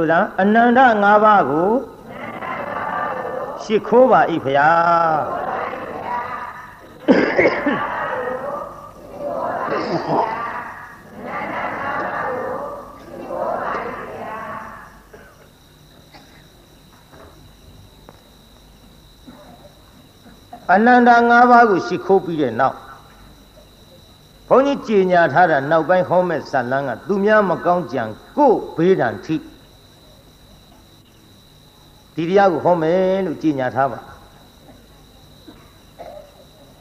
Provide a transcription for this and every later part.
ဆိုတာအနန္တ၅ပါးကိုရှိခိုးပါ၏ဖရာအနန္တ၅ပါးကိုရှိခိုးပြီးတဲ့နောက်ဘုန်းကြီးကြည်ညာထားတာနောက်ပိုင်းဟောမဲ့ဇတ်လန်းကသူများမကောင်းကြံကို့ဘေးဒဏ်ထိ ဒီတရားကိုဟောမယ်လို့ကြည်ညာထားပါ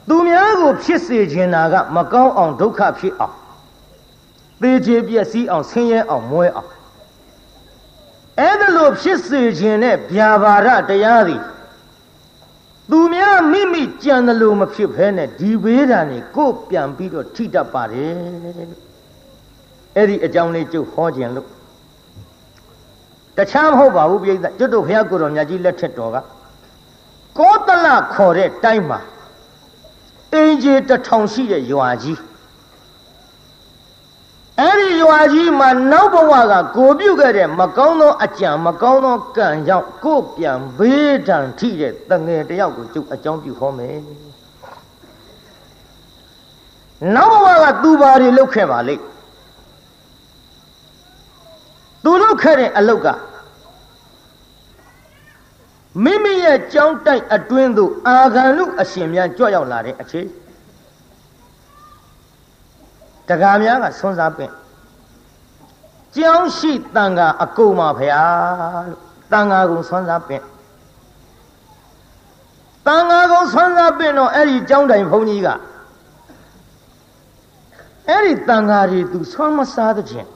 သူများကိုဖြစ်စေခြင်းနာက မကောင်းအောင်ဒုက္ခဖြစ်အောင်သေချေပျက်စီးအောင်ဆင်းရဲအောင်မွဲအောင်အဲ့ဒါလို့ဖြစ်စေခြင်းနဲ့ဗျာပါဒတရားသည်သူများမိမိကြံတယ်လို့မဖြစ်ဘဲနဲ့ဒီဘေးဒဏ်ကိုကိုပြန်ပြီးတော့ထိတတ်ပါတယ်အဲ့ဒီအကြောင်းလေးကျုပ်ဟောခြင်းလို့ တခြားမဟုတ်ပါဘူးပြိဿကျွတ်တို့ဘုရားကိုယ်တော်မြတ်ကြီးလက်ထက်တော်ကကောတလခေါ်တဲ့တိုင်းမှာအင်ဂျီတထောင်ရှိတဲ့ရွာကြီးအဲ့ဒီရွာကြီးမှာနောက်ဘဝကကိုပြုတ်ခဲ့တဲ့မကောင်းသောအကြံမကောင်းသောကံကြောင့်ကိုပြန်ဘေးဒဏ်ထိတဲ့တငယ်တယောက်ကိုကျုပ်အကြောင်းပြုဟောမယ်နောက်ဘဝကသူပါတွေလုပ်ခဲ့ပါလိမ့် သူလုပ်ခဲ့တဲ့အလုပ်ကမိမိရဲ့ကြောင်းတိုက်အတွင်းသို့အာဂန်လူအရှင်များကြွရောက်လာတဲ့အချိန်တကားများကဆွန်းစားပင့်ကြောင်းရှိတန်ခါအကုန်ပါဖရာလို့တန်ခါကုံဆွန်းစားပင့်တန်ခါကုံဆွန်းစားပင့်တော့အဲ့ဒီကြောင်းတိုင်ဘုန်းကြီးကအဲ့ဒီတန်ခါတွေသူဆွမ်းမစားတဲ့ချင်း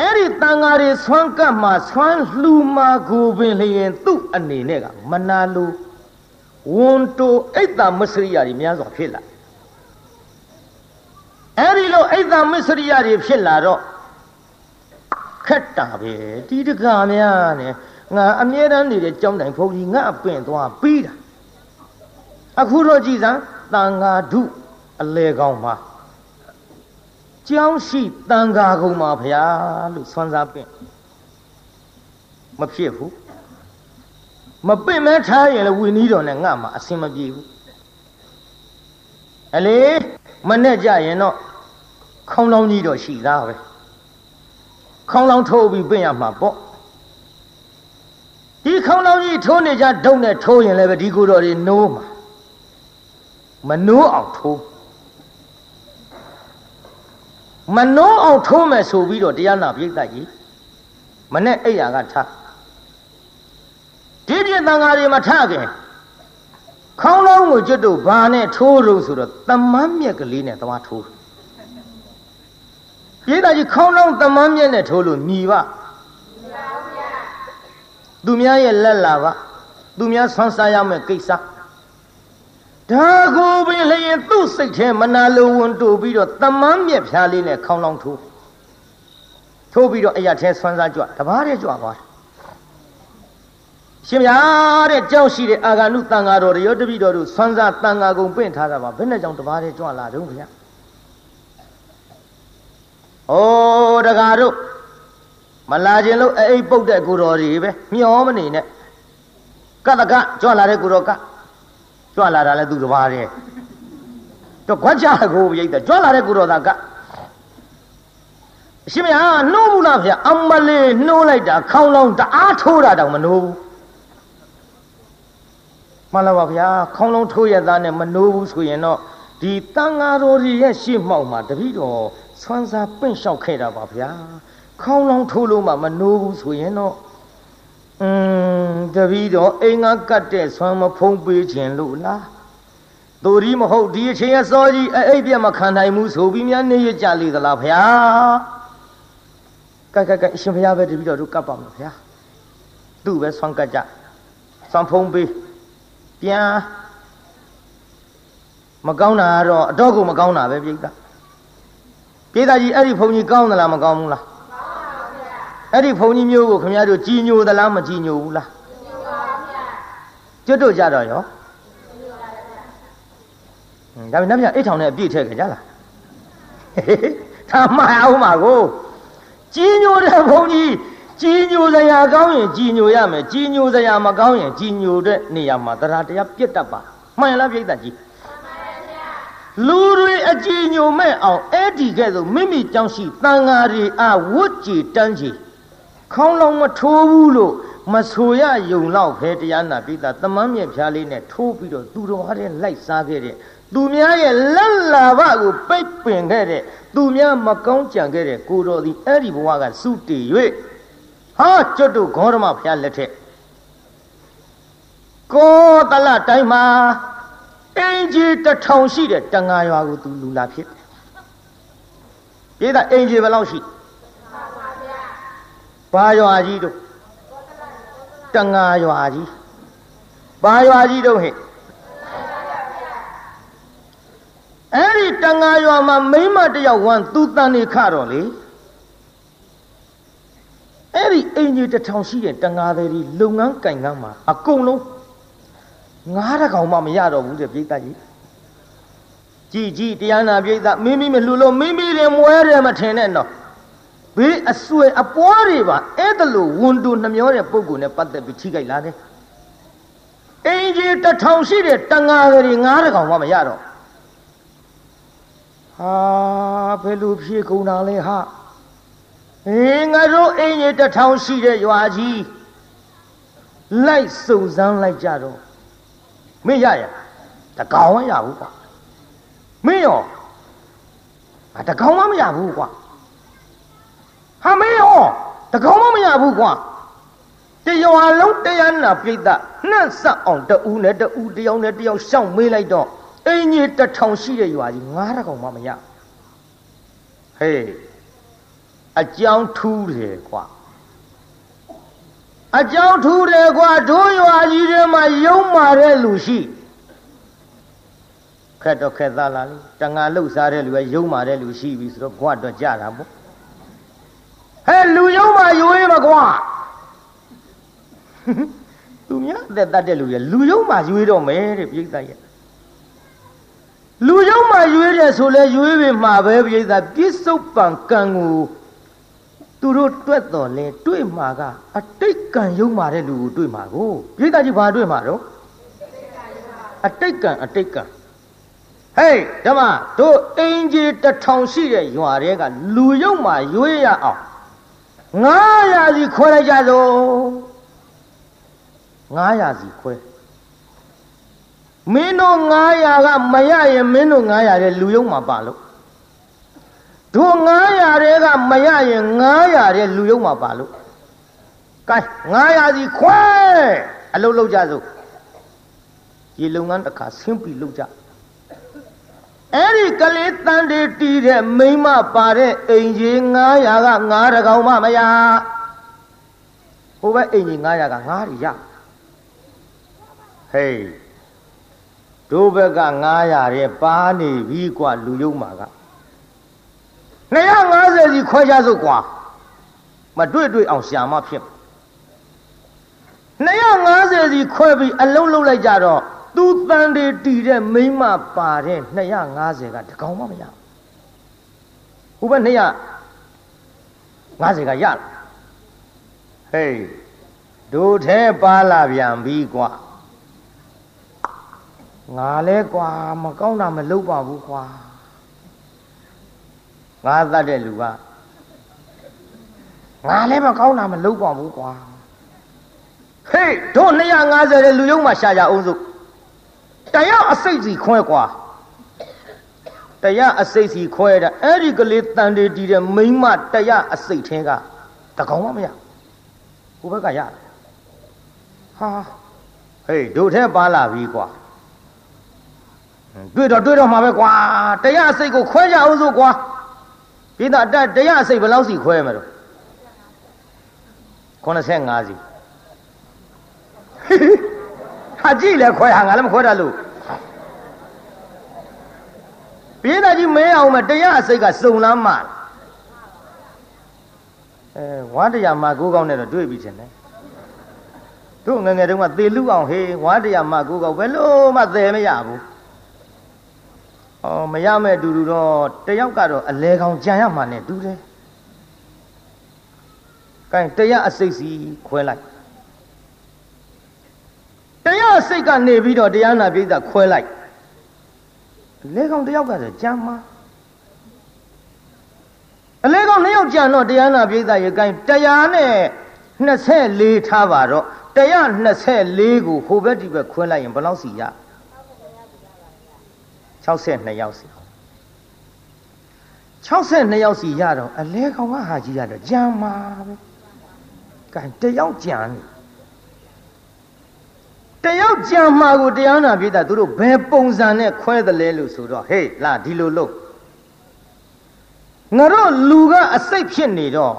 အဲ့ဒီတန်ဃာတွေဆွမ်းကပ်မှဆွမ်းလှူမှကိုပင်လျင်သူ့အနေနဲ့ကမနာလိုဝန်တိုအိတ်တာမစရိယာတွေများစွာဖြစ်လာအဲ့ဒီလိုအိတ်တာမစရိယာတွေဖြစ်လာတော့ခက်တာပဲဒီတကာများနဲ့ငါအမြဲတမ်းနေတဲ့ကြောင်းတိုင်ဘုန်းကြီးငါအပင့်သွားပြီးတာအခုတော့ကြည်စမ်းတန်ဃာဓုအလေကောင်းမှာ ကြောင်းရှိတန်ဃာကုံပါဗျာလို့ဆွမ်းစားပင့်မဖြစ်ဘူးမပင့်မဲထားရင်လည်းဝီနီးတော်နဲ့ငါမှအဆင်မပြေဘူးအလေမနဲ့ကြရင်တော့ခေါင်းလောင်းကြီးတော့ရှိသားပဲခေါင်းလောင်းထိုးပြီးပင့်ရမှာပေါ့ဒီခေါင်းလောင်းကြီးထိုးနေကြဒုံနဲ့ထိုးရင်လည်းပဲဒီကိုယ်တော်တွေနိုးမှာမနိုးအောင်ထိုး မနှောအောင်ထိုးမယ်ဆိုပြီးတော့တရားနာပြိဿကြီးမနဲ့အိယာကထားဒီပြည့်တန်ဃာတွေမထခင်ခေါင်းလုံးကိုကျွတ်တို့ဘာနဲ့ထိုးလို့ဆိုတော့တမန်းမြက်ကလေးနဲ့သွားထိုးပြိဿကြီးခေါင်းလုံးတမန်းမြက်နဲ့ထိုးလို့ညီပါသူများရဲ့လက်လာပါသူများဆွမ်းစားရမယ့်ကိစ္စ ဒါကိုပင်လျင်သူ့စိတ်ထဲမနာလိုဝန်တူပြီးတော့တမန်းမြက်ဖြားလေးနဲ့ခေါင်းလောင်းထိုးထိုးပြီးတော့အရာထဲဆွမ်းစားကြွတပားတဲ့ကြွသွားရှင်ဗျာတဲ့ကြောက်ရှိတဲ့အာဂန္ဓုတန်ဃာတော်ရောတပိတော်တို့ဆွမ်းစားတန်ဃာကုံပင့်ထားတာပါဘယ်နဲ့ကြောင့်တပားတဲ့ကြွလာတုံးဗျာဩတကားတို့မလာခြင်းလို့အိပ်ပုတ်တဲ့ကိုတော်တွေပဲမျောမနေနဲ့ကတကကြွလာတဲ့ကိုတော်က ကြွလာတာလဲသူတစ်ပါးတည်းတော့ခွက်ချကိုပြိတ်တယ်ကြွလာတဲ့ကုတော်သာကအရှင်မဟာနှိုးဘူးလားဗျအမလေးနှိုးလိုက်တာခေါင်းလောင်းတအားထိုးတာတောင်မနှိုးဘူးမှန်လားပါဗျာခေါင်းလုံးထိုးရသားနဲ့မနှိုးဘူးဆိုရင်တော့ဒီတန်ဃာတော်ကြီးရဲ့ရှေ့မှောက်မှာတပည့်တော်ဆွမ်းစားပင့်လျှောက်ခဲ့တာပါဗျာခေါင်းလုံးထိုးလို့မှမနှိုးဘူးဆိုရင်တော့ อืมတပည့်တော်အိမ်ကကတ်တဲ့ဆွမ်းမဖုံးပေးခြင်းလို့လားသူဒီမဟုတ်ဒီအချိန်အစောကြီးအိပ်ပြက်မခံနိုင်ဘူးဆိုပြီးများနေရကြလေသလားဗျာကဲကဲကဲအရှင်ဘုရားပဲတပည့်တော်တို့ကတ်ပါမယ်ဗျာသူ့ပဲဆွမ်းကတ်ကြဆွမ်းဖုံးပေးပြန်မကောင်းတာကတော့အတော့ကိုမကောင်းတာပဲပြိဿပြိဿကြီးအဲ့ဒီဘုံကြီးကောင်းသလားမကောင်းဘူးလား အဲ့ဒီဘုံကြီးမျိုးကိုခင်ဗျားတို့ကြည်ညိုသလားမကြည်ညိုဘူးလားကြည်ညိုပါဗျာကျွတ်တို့ကြတော့ရောဒါပေမဲ့နတ်မြအိတ်ထောင်နဲ့အပြည့်ထည့်ခဲ့ကြလားဒါမှအောင်ပါကိုကြီးညိုတဲ့ဘုန်းကြီးကြီးညိုစရာကောင်းရင်ကြီးညိုရမယ်ကြီးညိုစရာမကောင်းရင်ကြီးညိုတဲ့နေရာမှာတရားတရားပြတ်တတ်ပါမှန်လားပြိတ္တကြီးလူတွေအကြည်ညိုမဲ့အောင်အဲ့ဒီကဲ့သို့မိမိကြောင့်ရှိတန်ဃာတွေအဝတ်ကြည်တန်းကြည် ခေါင်းလုံးမထိုးဘူးလို့မဆိုရယုံတော့ဖဲတရားနာပိတာတမန်းမြက်ဖြားလေးနဲ့ထိုးပြီးတော့သူတော်ဟာတဲ့လိုက်စားခဲ့တဲ့သူများရဲ့လက်လာဘကိုပိတ်ပင်ခဲ့တဲ့သူများမကောင်းကြံခဲ့တဲ့ကိုတော်သည်အဲ့ဒီဘဝကစုတည်၍ဟာကျွတ်တို့ဂေါရမဖျားလက်ထက်ကောတလတိုင်းမှာအင်ကြီးတထောင်ရှိတဲ့တန်ဃာရွာကိုသူလူလာဖြစ်တယ်။ပြည်သားအင်ကြီးဘယ်လောက်ရှိ ဘာရွာကြီးတို့တန်ဃာရွာကြီးဘာရွာကြီးတို့ဟဲ့အဲ့ဒီတန်ဃာရွာမှာမိမတယောက်ဝမ်းသူတန်နေခတော့လေအဲ့ဒီအင်ကြီးတထောင်ရှိတဲ့တန်ဃာတွေလုပ်ငန်းကင်ငန်းမှာအကုန်လုံးငားတကောင်မှမရတော့ဘူးတဲ့ပြိတ္တကြီးကြည်ကြည်တရားနာပြိတ္တမိမိမလှလို့မိမိတွေမွဲတယ်မထင်နဲ့တော့ ဘေးအဆွေအပွားတွေပါအဲ့ဒါလို့ဝန်တူနှမျောတဲ့ပုံကိုနဲ့ပတ်သက်ပြီးထိခိုက်လာတယ်အင်ကြီးတထောင်ရှိတဲ့တန်ဃာတွေငားတကောင်မှမရတော့ဟာဘယ်လိုဖြေကုန်တာလဲဟာအေးငါတို့အင်ကြီးတထောင်ရှိတဲ့ရွာကြီးလိုက်စုံစမ်းလိုက်ကြတော့မင်းရရတကောင်မရဘူးကွာမင်းရောအတကောင်မမရဘူးကွာ ဟာမင်းရောတကောင်မမရဘူးကွာတရွာလုံးတရားနာပြိတ္တနှက်ဆက်အောင်တူနဲ့တူတယောက်နဲ့တယောက်ရှောင်းမေးလိုက်တော့အင်းကြီးတထောင်ရှိတဲ့ရွာကြီးငါးတကောင်မမရဟေးအကြောင်းထူးတယ်ကွာအကြောင်းထူးတယ်ကွာဒိုးရွာကြီးထဲမှာယုံမာတဲ့လူရှိခက်တော့ခက်သားလာလေတငါလှုပ်စားတဲ့လူကယုံမာတဲ့လူရှိပြီဆိုတော့ဘွားတော့ကြတာပေါ့ ဟဲ့လူယုံမာရွေးမကွာသူများအသက်တတ်တဲ့လူတွေလူယုံမာရွေးတော့မယ်တဲ့ပြိဿရဲ့လူယုံမာရွေးတယ်ဆိုလဲရွေးပြီမှာပဲပြိဿပြစ္ဆုတ်ပံကံကိုသူတို့တွက်တော်လဲတွေ့မှာကအတိတ်ကံယုံမာတဲ့လူကိုတွေ့မှာကိုပြိဿကြီးဘာတွေ့မှာတော့အတိတ်ကံအတိတ်ကံဟေးဓမ္မတို့အင်ကြီးတထောင်ရှိတဲ့ရွာတွေကလူယုံမာရွေးရအောင် 900စီခွဲလိုက်ကြစို့900စီခွဲမင်းတို့900ကမရရင်မင်းတို့900တဲ့လူယုံမှာပါလို့တို့900တဲ့ကမရရင်900တဲ့လူယုံမှာပါလို့ကဲ900စီခွဲအလုံးလုံးကြစို့ရေလုံငန်းတစ်ခါဆင်းပြီးလုံးကြ အဲ့ဒီကလေးတန်တေတီးတဲ့မိမပါတဲ့အိမ်ကြီး900က9တကောင်မှမရဟိုဘက်အိမ်ကြီး900က9တွေရဟေးတို့ဘက်က900တဲ့ပါနေပြီกว่าလူယုံမှာက250စီခွဲကြစို့กว่าမတွေ့တွေ့အောင်ရှာမဖြစ်250စီခွဲပြီးအလုံးလုံးလိုက်ကြတော့ သူတန်တွေတီတဲ့မိမပါတဲ့250ကတကောင်မှမရဟိုဘက်250ကရလားဟေးဒိုထဲပါလာပြန်ပြီကွာငါလဲကွာမကောင်းတာမလုပ်ပါဘူးကွာငါသတ်တဲ့လူကငါလဲမကောင်းတာမလုပ်ပါဘူးကွာဟေးတို့250တဲ့လူယုံမှာရှာကြအောင်စို့ တရားအစိတ်စီခွဲကွာတရားအစိတ်စီခွဲတာအဲ့ဒီကလေးတန်တေတီတဲ့မိမတရားအစိတ်ထင်းကတကောင်မှမရကိုဘက်ကရဟာဟေးတို့ထဲပါလာပြီကွာတွေ့တော့တွေ့တော့မှာပဲကွာတရားအစိတ်ကိုခွဲကြအောင်စို့ကွာပိသတတရားအစိတ်ဘယ်လောက်စီခွဲမှာတော့85စီ ဟာကြည့်လဲခွဲဟာငါလည်းမခွဲတတ်လို့ပြေးသားကြီးမဲအောင်မတရားအစိတ်ကစုံလမ်းမှအဲဝါတရားမှာကိုးကောင်းနဲ့တော့တွေ့ပြီချင်းတယ်တို့ငငယ်တုန်းကသေလူအောင်ဟေးဝါတရားမှာကိုးကောင်းဘယ်လို့မှသေမရဘူးဩမရမဲ့အတူတူတော့တယောက်ကတော့အလဲကောင်ကြံရမှာနဲ့တူတယ်ကဲတရားအစိတ်စီခွဲလိုက် တရားအစိတ်ကနေပြီးတော့တရားနာပိဋကခွဲလိုက်လေကောင်တယောက်ကဆိုကြမ်းမှာအလေကောင်နှစ်ယောက်ကြံတော့တရားနာပိဋကရေကိုင်းတရားနဲ့24ထားပါတော့တရား24ကိုဟိုဘက်ဒီဘက်ခွဲလိုက်ရင်ဘယ်လောက်စီရ62ယောက်စီ62ယောက်စီရတော့အလဲကောင်ကဟာကြီးရတော့ကြံမှာပဲကဲတယောက်ကြံနေ တယောက်ကြံမှာကိုတရားနာပြတာသူတို့ဘယ်ပုံစံနဲ့ခွဲတယ်လဲလို့ဆိုတော့ဟေးလာဒီလိုလို့ငါတို့လူကအစိတ်ဖြစ်နေတော့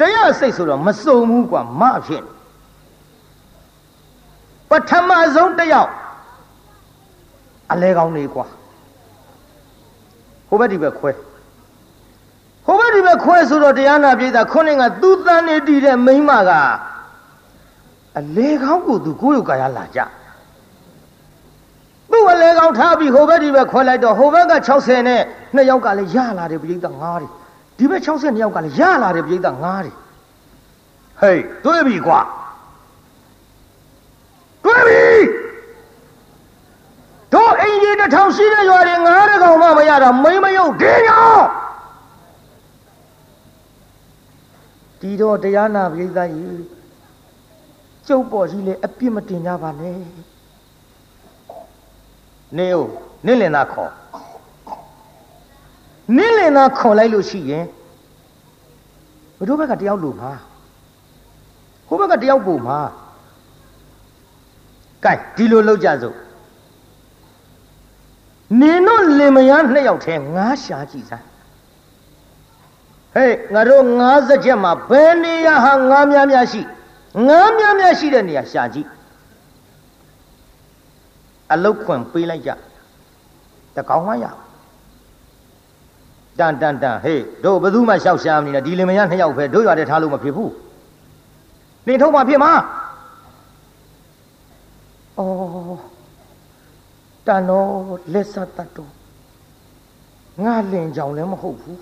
တရားအစိတ်ဆိုတော့မစုံဘူးကွာမဖြစ်ပထမဆုံးတယောက်အလဲကောင်းနေကွာဟိုဘက်ဒီဘက်ခွဲဟိုဘက်ဒီဘက်ခွဲဆိုတော့တရားနာပြတာခုနကသူ့တန်နေတည်တဲ့မိမက အလဲကောင်းကိုသူကိုယ်ရုပ်ကာယလာကြသူ့အလဲကောင်းထားပြီးဟိုဘက်ဒီဘက်ခွဲလိုက်တော့ဟိုဘက်က60နဲ့နှစ်ယောက်ကလည်းရလာတယ်ပြေးတာ9တယ်ဒီဘက်60နှစ်ယောက်ကလည်းရလာတယ်ပြေးတာ9တယ်ဟေးတွေ့ပြီကွာတွေ့ပြီတို့အင်ကြီးတစ်ထောင်ရှိတဲ့ရွာတွေငါးတကောင်မှမရတော့မိမယုတ်ဒင်းရောဒီတော့တရားနာပိသကြီး ကျုပ်ပေါ်ရှိလေအပြစ်မတင်ကြပါနဲ့နေဦးနင့်လင်သားခေါ်နင့်လင်သားခေါ်လိုက်လို့ရှိရင်ဘတို့ဘက်ကတယောက်လူမှာဟိုဘက်ကတယောက်ပုံမှာကဲဒီလိုလောက်ကြစို့နင်တို့လင်မယားနှစ်ယောက်ထဲငါးရှာကြည့်စမ်းဟေးငါတို့ငါးစက်ချက်မှာဘယ်နေရာဟာငါးများများရှိ ငါးများများရှိတဲ့နေရာရှာကြည့်အလုတ်ခွန်ပေးလိုက်ကြတကောင်မှရတန်တန်တန်ဟေးတို့ဘယ်သူမှရှောက်ရှာမနေနဲ့ဒီလင်မယားနှစ်ယောက်ပဲတို့ရွာတဲ့ထားလို့မဖြစ်ဘူးနေထုတ်မှဖြစ်မှာဩတန်တော်လက်ဆက်တတ်တော်ငါလင်ကြောင်လည်းမဟုတ်ဘူး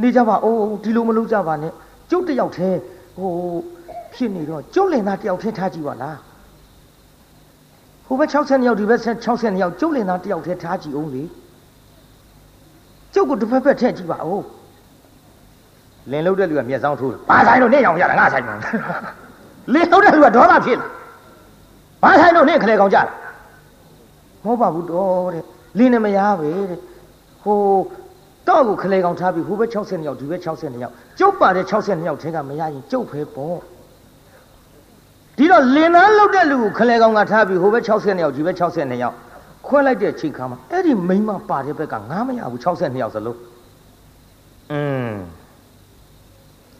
နေကြပါအိုးဒီလိုမလုပ်ကြပါနဲ့ကျုပ်တယောက်တည်းဟို ဖြစ်နေတော့ကျုပ်လင်သားတယောက်တည်းထားကြည့်ပါလားဟိုဘက်60ယောက်ဒီဘက်60ယောက်ကျုပ်လင်သားတယောက်တည်းထားကြည့်အောင်လေကျုပ်ကိုတစ်ဖက်ဖက်ထည့်ကြည့်ပါဦးလင်လုံးတဲ့လူကမျက်စောင်းထိုးဘာဆိုင်လို့နေအောင်ရတာငါဆိုင်မှာလင်လုံးတဲ့လူကဒေါသဖြစ်လာဘာဆိုင်လို့နေခလေကောင်ကြတာမဟုတ်ပါဘူးတော့တဲ့လင်းနေမရပဲတဲ့ဟိုတော့ကိုခလေကောင်ထားပြီးဟိုဘက်60ယောက်ဒီဘက်60ယောက်ကျုပ်ပါတဲ့60ယောက်ထဲကမရရင်ကျုပ်ဖဲပေါ့ ဒီတော့လင်းသားလောက်တဲ့လူကိုခလေကောင်ကထားပြီးဟိုဘက်60ယောက်ဒီဘက်60ယောက်ခွဲလိုက်တဲ့ချိန်ခါမှာအဲ့ဒီမိမပါတဲ့ဘက်ကငားမရဘူး62ယောက်စလုံးอืม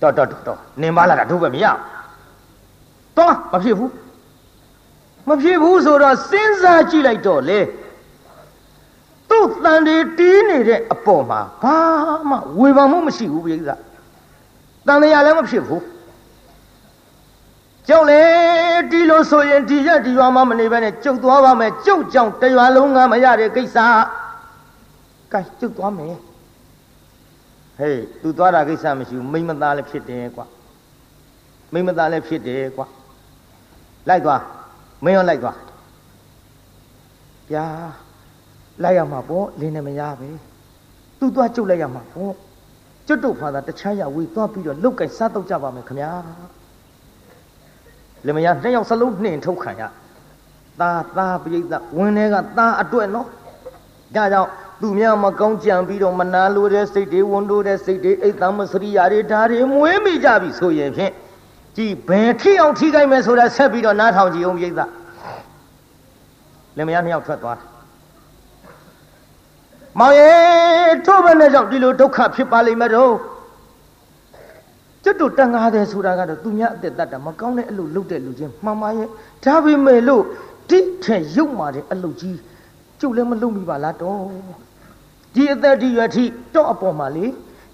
တော့တော့တော့နင်ပါလာတာတို့ပဲမရတော့မဖြစ်ဘူးမဖြစ်ဘူးဆိုတော့စဉ်းစားကြည့်လိုက်တော့လေသူ့တန်တွေတီးနေတဲ့အပေါ်မှာဘာမှဝေဖန်မှုမရှိဘူးပြိဿတန်တရားလည်းမဖြစ်ဘူး ကျုပ်လေဒီလိုဆိုရင်ဒီရက်ဒီရွာမှာမနေဘဲနဲ့ကျုပ်သွားပါမယ်ကျုပ်ကြောင့်တရွာလုံးကမရတဲ့ကိစ္စကဲကျုပ်သွားမယ်ဟေးသူသွားတာကိစ္စမရှိဘူးမိမသားလည်းဖြစ်တယ်ကွာမိမသားလည်းဖြစ်တယ်ကွာလိုက်သွားမင်းရောလိုက်သွားဗျာလိုက်ရမှာပေါ့လင်းနေမရပဲသူ့သွားကျုပ်လိုက်ရမှာပေါ့ကျွတ်တို့ဖာသာတခြားရဝေးသွားပြီးတော့လုတ်ကင်စားတော့ကြပါမယ်ခမညာ လင်မယားနှစ်ယောက်စလုံးနှင်ထုတ်ခံရသာသာပြိဿဝင်းထဲကသာအတွက်နော်ဒါကြောင့်သူများမကောင်းကြံပြီးတော့မနာလိုတဲ့စိတ်တွေဝန်တိုးတဲ့စိတ်တွေအိတ်သားမစရိယာတွေဒါတွေမွေးမိကြပြီဆိုရင်ဖြင့်ကြည်ဘယ်ထိအောင်ထိခိုက်မယ်ဆိုတာဆက်ပြီးတော့နားထောင်ကြည့်အောင်ပြိဿလင်မယားနှစ်ယောက်ထွက်သွားတယ်မောင်ရဲ့ထို့ဘယ်နဲ့ကြောင့်ဒီလိုဒုက္ခဖြစ်ပါလိမ့်မတော့ ကျွတ်တို့တန်ငါတယ်ဆိုတာကတော့သူများအသက်တတ်တာမကောင်းတဲ့အလုပ်လုပ်တဲ့လူချင်းမှန်ပါရဲ့ဒါပေမဲ့လို့တိထဲရုပ်မာတဲ့အလုပ်ကြီးကျုပ်လည်းမလုပ်မိပါလားတော့ဒီအသက်ဒီရွယ်ထိတော့အပေါ်မှာလေ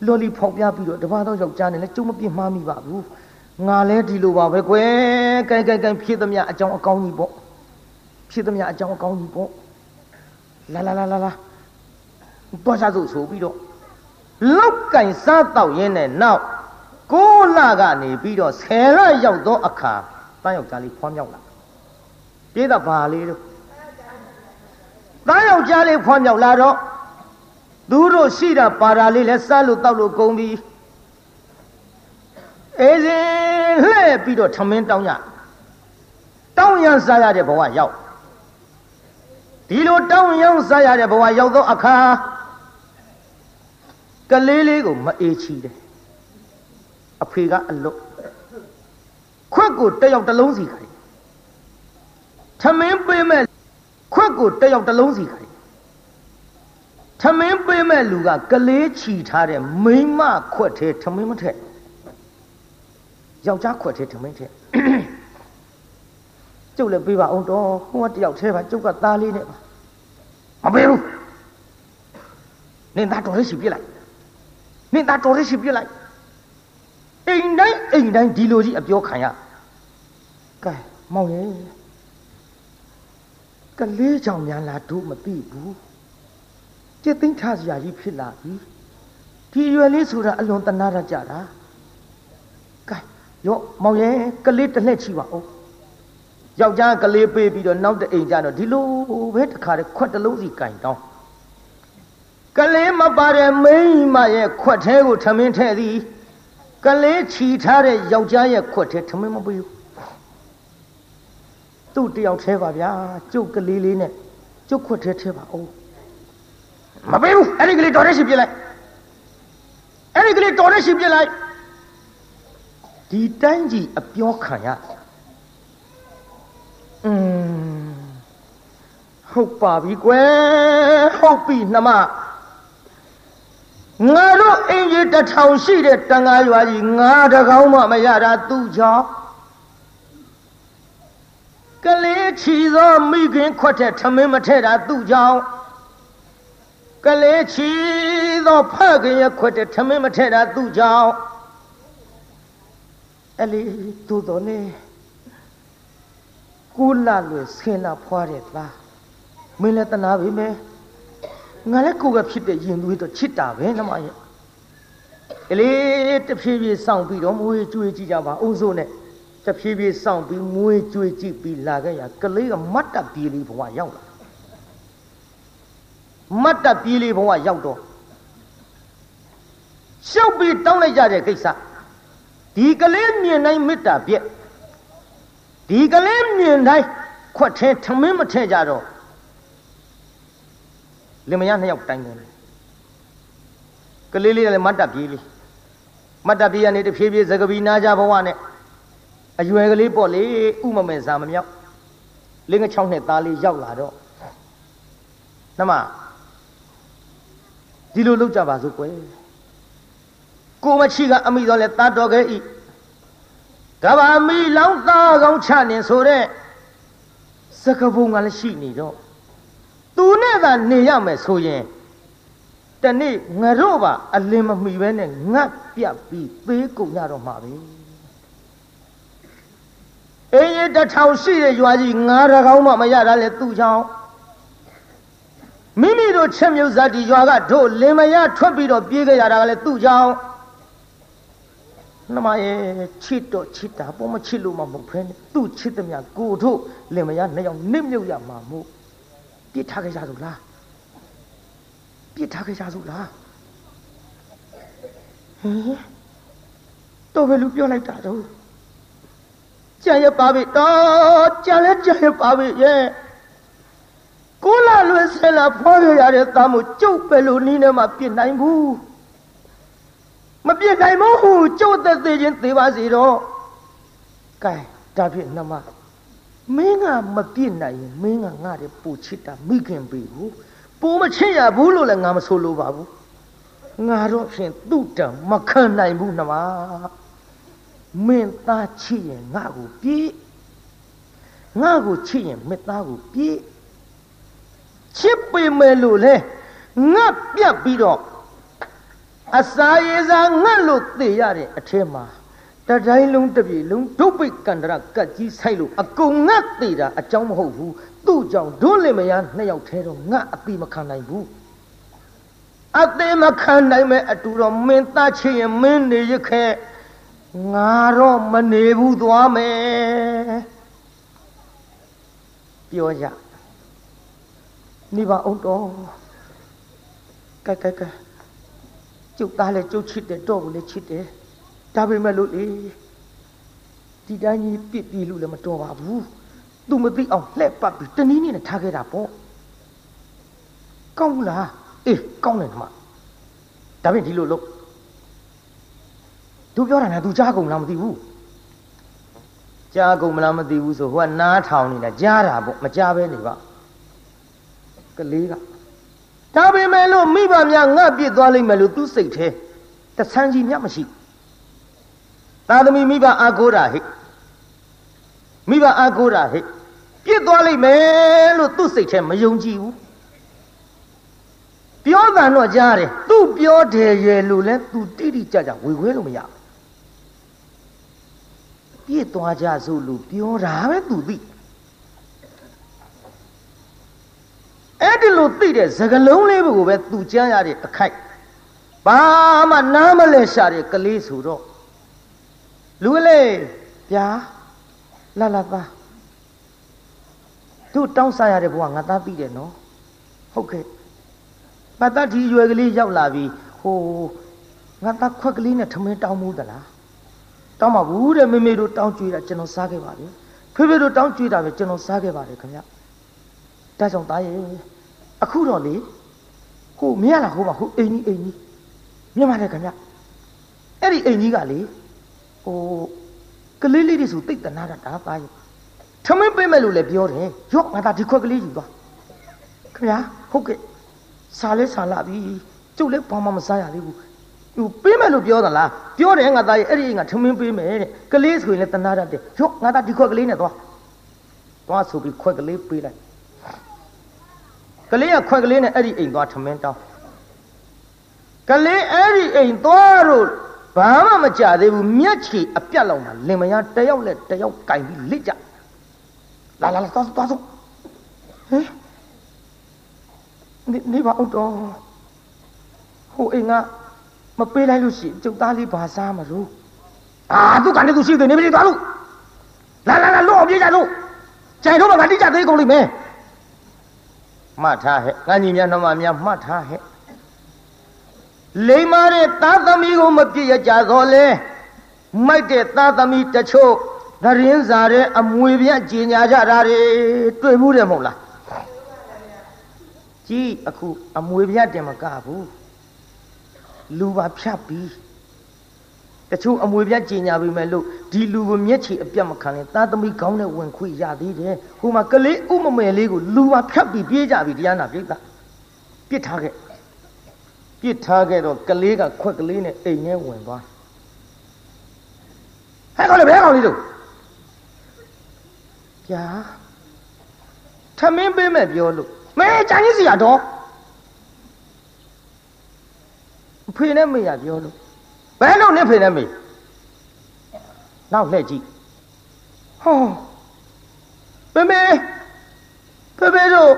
လော်လီဖောက်ပြပြီးတော့တပါးတော့ယောက်ျားနဲ့လည်းကျုံမပြစ်မှားမိပါဘူးငါလဲဒီလိုပါပဲကွယ်ကဲကဲကဲဖြစ်သမျှအကြောင်းအကောင်းကြီးပေါ့ဖြစ်သမျှအကြောင်းအကောင်းကြီးပေါ့လာလာလာလာလာတော့စားစို့ဆိုပြီးတော့လောက်ကင်စားတော့ရင်းနဲ့နောက် ကိုလကနေပြီးတော့ဆယ်လရောက်သောအခါတန်းယောက်ျားလေးဖွားမြောက်လာပြေးတော့ဘာလေးတို့တန်းယောက်ျားလေးဖွားမြောက်လာတော့သူတို့ရှိတာပါတာလေးလဲစားလို့တောက်လို့ကုန်ပြီအေးစဉ်လှဲ့ပြီးတော့ထမင်းတောင်းရတောင်းရန်စားရတဲ့ဘဝရောက်ဒီလိုတောင်းရန်စားရတဲ့ဘဝရောက်သောအခါကလေးလေးကိုမအေးချီတယ် အဖေကအလွတ်ခွက်ကိုတက်ရောက်တစ်လုံးစီခိုင်းထမင်းပေးမဲ့ခွက်ကိုတက်ရောက်တစ်လုံးစီခိုင်းထမင်းပေးမဲ့လူကကလေးချီထားတဲ့မိမခွက်သေးထမင်းမထက်ယောက်ျားခွက်သေးထမင်းထက်ကျုပ်လည်းပေးပါအောင်တော့ဟိုကတယောက်သေးပါကျုပ်ကသားလေးနဲ့ပါမပေးဘူးနင်သားတော်လေးရှိပြစ်လိုက်နင်သားတော်လေးရှိပြစ်လိုက် အိမ်တိုင်းအိမ်တိုင်းဒီလိုကြီးအပြောခံရကဲမောင်ရဲ့ကလေးကြောင့်များလားတို့မသိဘူးจิตသိမ်းထားစရာကြီးဖြစ်လာပြီဒီရွယ်လေးဆိုတာအလွန်တနာရကြတာကဲရောမောင်ရဲ့ကလေးတစ်လက်ချီပါဦးယောက်ျားကလေးပေးပြီးတော့နောက်တအိမ်ကျတော့ဒီလိုပဲတခါတည်းခွက်တစ်လုံးစီကင်တောင်းကလေးမပါတဲ့မိန်းမရဲ့ခွက်သေးကိုထမင်းထဲ့သည် ကလေးချီထားတဲ့ယောက်ျားရဲ့ခွက်ထဲထမင်းမပေးဘူးသူ့တယောက်သေးပါဗျာကျုပ်ကလေးလေးနဲ့ကျုပ်ခွက်ထဲထဲပါအောင်မပေးဘူးအဲ့ဒီကလေးတော်တဲ့ရှိပြလိုက်အဲ့ဒီကလေးတော်တဲ့ရှိပြလိုက်ဒီတိုင်းကြီးအပြောခံရอืมဟုတ်ပါပြီကွယ်ဟုတ်ပြီနှမ ငါတို့အင်ကြီးတထောင်ရှိတဲ့တန်ဃာရွာကြီးငါတကောင်းမှမရတာသူ့ကြောင့်ကလေးချီသောမိခင်ခွက်တဲ့ထမင်းမထဲတာသူ့ကြောင့်ကလေးချီသောဖခင်ရဲ့ခွက်တဲ့ထမင်းမထဲတာသူ့ကြောင့်အဲ့လေသူ့တော်နေကိုလာလွယ်ဆင်းလာဖွာတဲ့သားမင်းလည်းတနာပြီမယ် ငါလည်းကိုယ်ကဖြစ်တဲ့ရင်သွေးတော့ချစ်တာပဲနမရဲ့ကလေးတဖြည်းဖြည်းစောင့်ပြီးတော့မွေးကြွေးကြည့်ကြပါအုံစိုးနဲ့တဖြည်းဖြည်းစောင့်ပြီးမွေးကြွေးကြည့်ပြီးလာခဲ့ရကလေးကမတ်တပ်ပြေးလေးဘဝရောက်လာမတ်တပ်ပြေးလေးဘဝရောက်တော့ရှုပ်ပြီးတောင်းလိုက်ကြတဲ့ကိစ္စဒီကလေးမြင်တိုင်းမေတ္တာပြက်ဒီကလေးမြင်တိုင်းခွက်ထဲထမင်းမထဲကြတော့ လင်မယားနှစ်ယောက်တိုင်တယ်ကလေးလေးလည်းမတ်တပ်ပြေးလေးမတ်တပ်ပြေးရနေတဖြည်းဖြည်းသကပီနာကြဘဝနဲ့အရွယ်ကလေးပေါ့လေဥမမဲစာမမြောက်လင်းက6နှစ်သားလေးရောက်လာတော့နမဒီလိုလုပ်ကြပါစို့ကွယ်ကိုမချီကအမိတော်လဲတာတော်ခဲ့ဤကဘာမီလောင်းသားကောင်းချနေဆိုတဲ့စကဘုံကလည်းရှိနေတော့ သူနဲ့သာနေရမယ်ဆိုရင်တနေ့ငါတို့ပါအလင်းမမီပဲနဲ့ငတ်ပြတ်ပြီးသေးကုန်ရတော့မှာပဲအင်းရတထောင်ရှိတဲ့ရွာကြီးငါးရကောင်းမှမရတာလေသူ့ကြောင့်မိမိတို့ချက်မြုပ်ဇာတိရွာကတို့လင်မယားထွက်ပြီးတော့ပြေးကြရတာကလည်းသူ့ကြောင့်နမရဲ့ချစ်တော့ချစ်တာပေါ်မချစ်လို့မမဟုတ်ဖ ೇನೆ သူ့ချစ်သည်များကိုတို့လင်မယားနှစ်ယောက်နစ်မြုပ်ရမှာမို့ ပြစ်ထားကြစို့လားပြစ်ထားကြစို့လားဟင်တော့ဘယ်လိုပြောလိုက်တာတော့ကြံရပါပြီတော့ကြံလဲကြံရပါပြီရဲ့ကိုလာလွယ်ဆဲလာဖွားရရတဲ့သားမို့ကျုပ်ပဲလို့နီးနေမှပြစ်နိုင်ဘူးမပြစ်နိုင်ဘူးကျုပ်သက်သေးချင်းသေပါစီတော့ကဲဒါဖြင့်နှမ မင်းကမပြစ်နိုင်ရင်မင်းကငါ့ရဲ့ပူချစ်တာမိခင်ပြီဘူးပူမချစ်ရဘူးလို့လည်းငါမဆိုလိုပါဘူးငါတော့ဖြင့်သူ့တံမခံနိုင်ဘူးနှမမင်းသားချစ်ရင်ငါ့ကိုပြေးငါ့ကိုချစ်ရင်မင်းသားကိုပြေးချစ်ပေမဲ့လို့လေငါပြတ်ပြီးတော့အစာရေစာငတ်လို့သေရတဲ့အထဲမှာ တတိုင်းလုံးတပြေလုံးဒုပိတ်ကန္တရကတ်ကြီးဆိုင်လို့အကုန်ငတ်သေးတာအကြောင်းမဟုတ်ဘူးသူ့ကြောင့်ဒွန်းလင်မယားနှစ်ယောက်ထဲတော့ငတ်အတိမခံနိုင်ဘူးအသေးမခံနိုင်မဲ့အတူတော့မင်းသားချင်ရင်မင်းနေရခဲငါတော့မနေဘူးသွားမယ်ပြောကြနေပါအောင်တော့ကဲကဲကဲကျုပ်သားလည်းကျုပ်ချစ်တယ်တော့ဘူးလည်းချစ်တယ် ဒါပေမဲ့လို့လေဒီတိုင်းကြီးပြစ်ပြီးလို့လည်းမတော်ပါဘူးသူမသိအောင်လှက်ပတ်ပြီးတနည်းနည်းနဲ့ထားခဲ့တာပေါ့ကောင်းဘူးလားအေးကောင်းတယ်ဓမ္မဒါဖြင့်ဒီလိုလို့သူပြောတာနဲ့သူကြားကုန်လားမသိဘူးကြားကုန်မလားမသိဘူးဆိုဟိုကနားထောင်နေတာကြားတာပေါ့မကြားပဲနေပါကလေးကဒါပေမဲ့လို့မိဘများငတ်ပြစ်သွားလိမ့်မယ်လို့သူစိတ်ထဲတဆန်းကြီးမြတ်မရှိ သာသမီမိဘအာကိုးတာဟိမိဘအာကိုးတာဟိပြစ်သွားလိမ့်မယ်လို့သူစိတ်ထဲမယုံကြည်ဘူးပြောတာတော့ကြားတယ်သူပြောတယ်ရဲ့လို့လဲသူတိတိကျကျဝေခွဲလို့မရပြည့်သွားကြစို့လို့ပြောတာပဲသူသိအဲ့ဒီလိုသိတဲ့စကလုံးလေးကိုပဲသူကြမ်းရတဲ့အခိုက်ဘာမှနားမလဲရှာတဲ့ကလေးဆိုတော့ လူလေးဗျာလာလာသားသူတောင်းစားရတဲ့ဘဝငါသားသိတယ်နော်ဟုတ်ကဲ့ပတ်သက်ဒီရွယ်ကလေးရောက်လာပြီဟိုငါသားခွက်ကလေးနဲ့ထမင်းတောင်းမှုသလားတောင်းပါဘူးတဲ့မေမေတို့တောင်းကြွေးတာကျွန်တော်စားခဲ့ပါပြီဖေဖေတို့တောင်းကြွေးတာပဲကျွန်တော်စားခဲ့ပါတယ်ခင်ဗျဒါကြောင့်သားရဲ့အခုတော့လေဟိုမရလားဟိုပါဟိုအိမ်ကြီးအိမ်ကြီးမြင်ပါတယ်ခင်ဗျအဲ့ဒီအိမ်ကြီးကလေ ဟိုကလေးလေးတွေဆိုတိတ်တနာတာဒါသားရဲ့ထမင်းပေးမယ်လို့လည်းပြောတယ်ရော့ငါသားဒီခွက်ကလေးယူသွားခင်ဗျာဟုတ်ကဲ့စားလဲစားလာပြီကျုပ်လည်းဘာမှမစားရသေးဘူးဟိုပေးမယ်လို့ပြောသလားပြောတယ်ငါသားရဲ့အဲ့ဒီငါထမင်းပေးမယ်တဲ့ကလေးဆိုရင်လည်းတနာတတ်တယ်ရော့ငါသားဒီခွက်ကလေးနဲ့သွားသွားဆိုပြီးခွက်ကလေးပေးလိုက်ကလေးကခွက်ကလေးနဲ့အဲ့ဒီအိမ်သွားထမင်းတောင်းကလေးအဲ့ဒီအိမ်သွားလို့ ဘာမှမကြသေးဘူးမျက်ခြေအပြတ်လောက်မှလင်မယားတယောက်နဲ့တယောက်ကင်ပြီးလက်ကြလာလာလာသွားသွားသွားဟဲ့နေနေပါဦးတော့ဟိုအိမ်ကမပေးလိုက်လို့ရှိကျုပ်သားလေးဘာစားမလို့အာသူကနေသူရှိတယ်နေမလေးသွားလို့လာလာလာလို့အောင်ပြေးကြလို့ကြိုင်တော့မှငါတိကျသေးကုန်လိမ့်မယ်မှတ်ထားဟဲ့ငါညီများနှမများမှတ်ထားဟဲ့ လိမ္မာတဲ့သားသမီးကိုမပြည့်ရကြတော့လေမိုက်တဲ့သားသမီးတချို့သတင်းစာတဲ့အမွေပြကြင်ညာကြတာတွေတွေ့မှုတယ်မဟုတ်လားကြည်အခုအမွေပြတင်မကဘူးလူပါဖြတ်ပြီးတချို့အမွေပြကြင်ညာပြီမဲ့လို့ဒီလူကိုမျက်ခြေအပြတ်မခံရင်သားသမီးကောင်းတဲ့ဝင်ခွေရသေးတယ်ဟိုမှာကလေးဥမမယ်လေးကိုလူပါဖြတ်ပြီးပြေးကြပြီတရားနာပြိဿပြစ်ထားခဲ့ ပြစ်ထားခဲ့တော့ကလေးကခွက်ကလေးနဲ့အိမ်ထဲဝင်သွားဟဲ့ကောင်လေးဘယ်ကောင်လေးတို့ဗျာထမင်းပေးမဲ့ပြောလို့မဲကြံကြီးစီရတော့ဖေနဲ့မေရပြောလို့ဘယ်လို့နဲ့ဖေနဲ့မေနောက်လှည့်ကြည့်ဟောပေမေပေမေတို့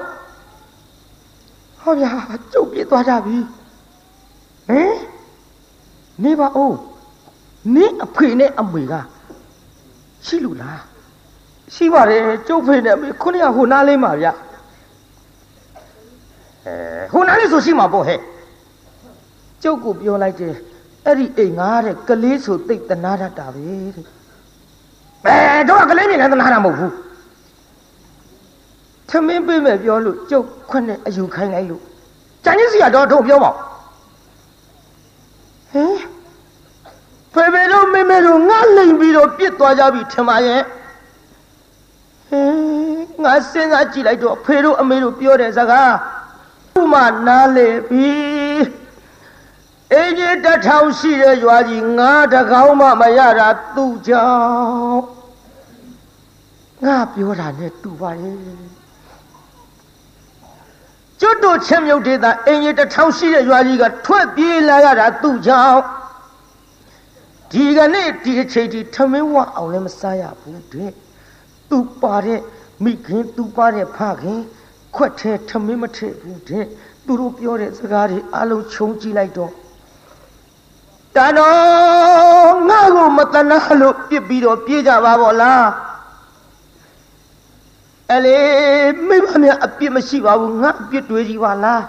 ဟောဗျာကျုပ်ပြေးသွားကြပြီ ဟင်နေပါဦးနင်းအဖေနဲ့အမေကရှိလို့လားရှိပါတယ်ကျုပ်ဖေနဲ့အမေခုနှစ်ယောက်ဟိုနားလေးမှာဗျအဲဟိုနားလေးဆိုရှိမှာပေါ့ဟဲ့ကျုပ်ကိုပြောလိုက်တယ်အဲ့ဒီအိမ်ငါတဲ့ကလေးဆိုသိတ်တနာတတ်တာပဲတဲ့အဲတော့ကလေးမြင်လည်းတနာတာမဟုတ်ဘူးသမင်းပေးမယ်ပြောလို့ကျုပ်ခွနဲ့အယူခိုင်းလိုက်လို့ကြံကြီးစီကတော့တော့ပြောပါ ဟင်ဖေဖေတို့မေမေတို့ငါလိမ်ပြီးတော့ပြစ်သွားကြပြီထင်ပါရဲ့ဟင်ငါစဉ်းစားကြည့်လိုက်တော့ဖေတို့အမေတို့ပြောတဲ့စကားဥမနားလေပြီအင်းကြီးတထောင်ရှိတဲ့ရွာကြီးငါတကောင်းမှမရတာသူ့ကြောင့်ငါပြောတာနဲ့တူပါရဲ့ ကျွတ်တို့ချင်းမြုပ်ဒေသအင်းကြီးတထောင်ရှိတဲ့ရွာကြီးကထွက်ပြေးလာရတာသူ့ကြောင့်ဒီကနေ့ဒီအချိန်ဒီထမင်းဝအောင်လည်းမစားရဘူးတဲ့သူပါတဲ့မိခင်သူပါတဲ့ဖခင်ခွက်ထဲထမင်းမထည့်ဘူးတဲ့သူတို့ပြောတဲ့စကားတွေအလုံးခြုံကြည့်လိုက်တော့တတန်တော်ငါ့ကိုမတနာလို့ပြစ်ပြီးတော့ပြေးကြပါဗောလား အဲ့လေမိမများအပြစ်မရှိပါဘူးငါအပြစ်တွေးကြီးပါလား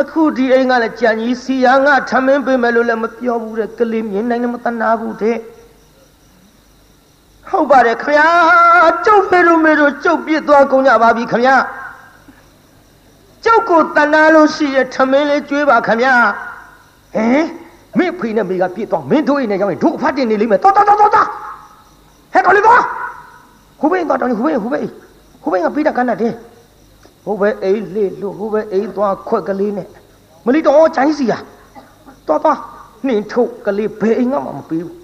အခုဒီအိမ်ကလည်းကြံကြီးစီယာငါထမင်းပေးမယ်လို့လည်းမပြောဘူးတဲ့ကလေးမြင်နိုင်လည်းမတနာဘူးတဲ့ဟုတ်ပါတယ်ခမညာကျုပ်ဖေတို့မေတို့ကျုပ်ပြစ်သွားကုန်ကြပါပြီခမညာကျုပ်ကိုတနာလို့ရှိရထမင်းလေးကျွေးပါခမညာဟင်မင်းဖေနဲ့မေကပြစ်သွားမင်းတို့အိမ်နဲ့ရောက်ရင်တို့အဖတ်တင်နေလိမ့်မယ်တော်တော်တော်တော်ဟဲ့တော်လေးသွား ဟိုဘင်းသွားတော်ဟိုဘင်းဟိုဘင်းဟိုဘင်းကပြီးတာကန်းတဲ့ဟိုဘဲအိမ်လေးလို့ဟိုဘဲအိမ်သွားခွက်ကလေးနဲ့မလီတော်ချိုင်းစီယာတော်တော်နှင်းထုတ်ကလေးဘယ်အိမ်ကမှမပေးဘူး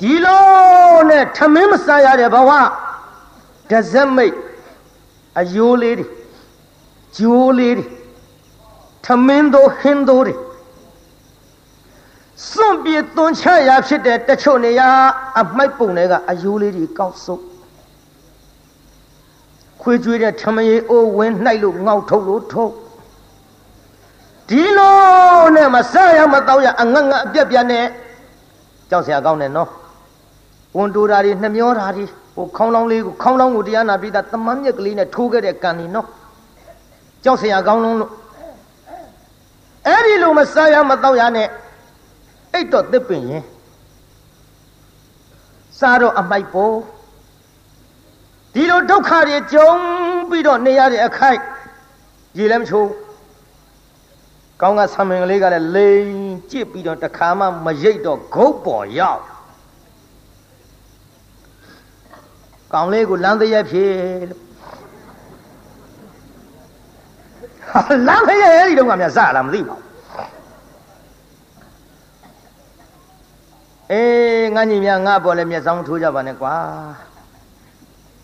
ဒီလိုနဲ့ထမင်းမစားရတဲ့ဘဝဒဇက်မိတ်အယိုးလေးတွေဂျိုးလေးတွေထမင်းတို့ဟင်းတို့တွေစွန့် ပြေသွန်ချရာဖြစ်တဲ့တချို့နေရာအမိုက်ပုံတွေကအယိုးလေးတွေကောက်စုပ်ခွေးကျွေးတဲ့ထမရေအိုးဝင်းနှိုက်လို့ငေါက်ထုတ်လို့ထုတ်ဒီလိုနဲ့မဆရမတော့ရအငတ်ငတ်အပြက်ပြက်နဲ့ကြောက်စရာကောင်းတယ်နော်ဝန်တူတာတွေနှမျောတာတွေဟိုခေါင်းလောင်းလေးကိုခေါင်းလောင်းကိုတရားနာပြီးသားတမန်မြက်ကလေးနဲ့ထိုးခဲ့တဲ့ကံนี่နော်ကြောက်စရာကောင်းလုံးလို့အဲ့ဒီလိုမဆရမတော့ရနဲ့ အိတ်တော့သစ်ပင်ရင်စားတော့အမိုက်ပေါ်ဒီလိုဒုက္ခတွေကြုံပြီးတော့နေရတဲ့အခိုက်ရေလည်းမချိုးကောင်းကဆံမင်ကလေးကလည်းလိန်ကြစ်ပြီးတော့တခါမှမရိတ်တော့ဂုတ်ပေါ်ရောက်ကောင်းလေးကိုလမ်းတရက်ဖြစ်လို့လမ်းတရက်အဲ့ဒီတော့ကများစလာမသိပါဘူး အေးငါညီများငါပေါ်လဲမျက်စောင်းထိုးကြပါနဲ့ကွာ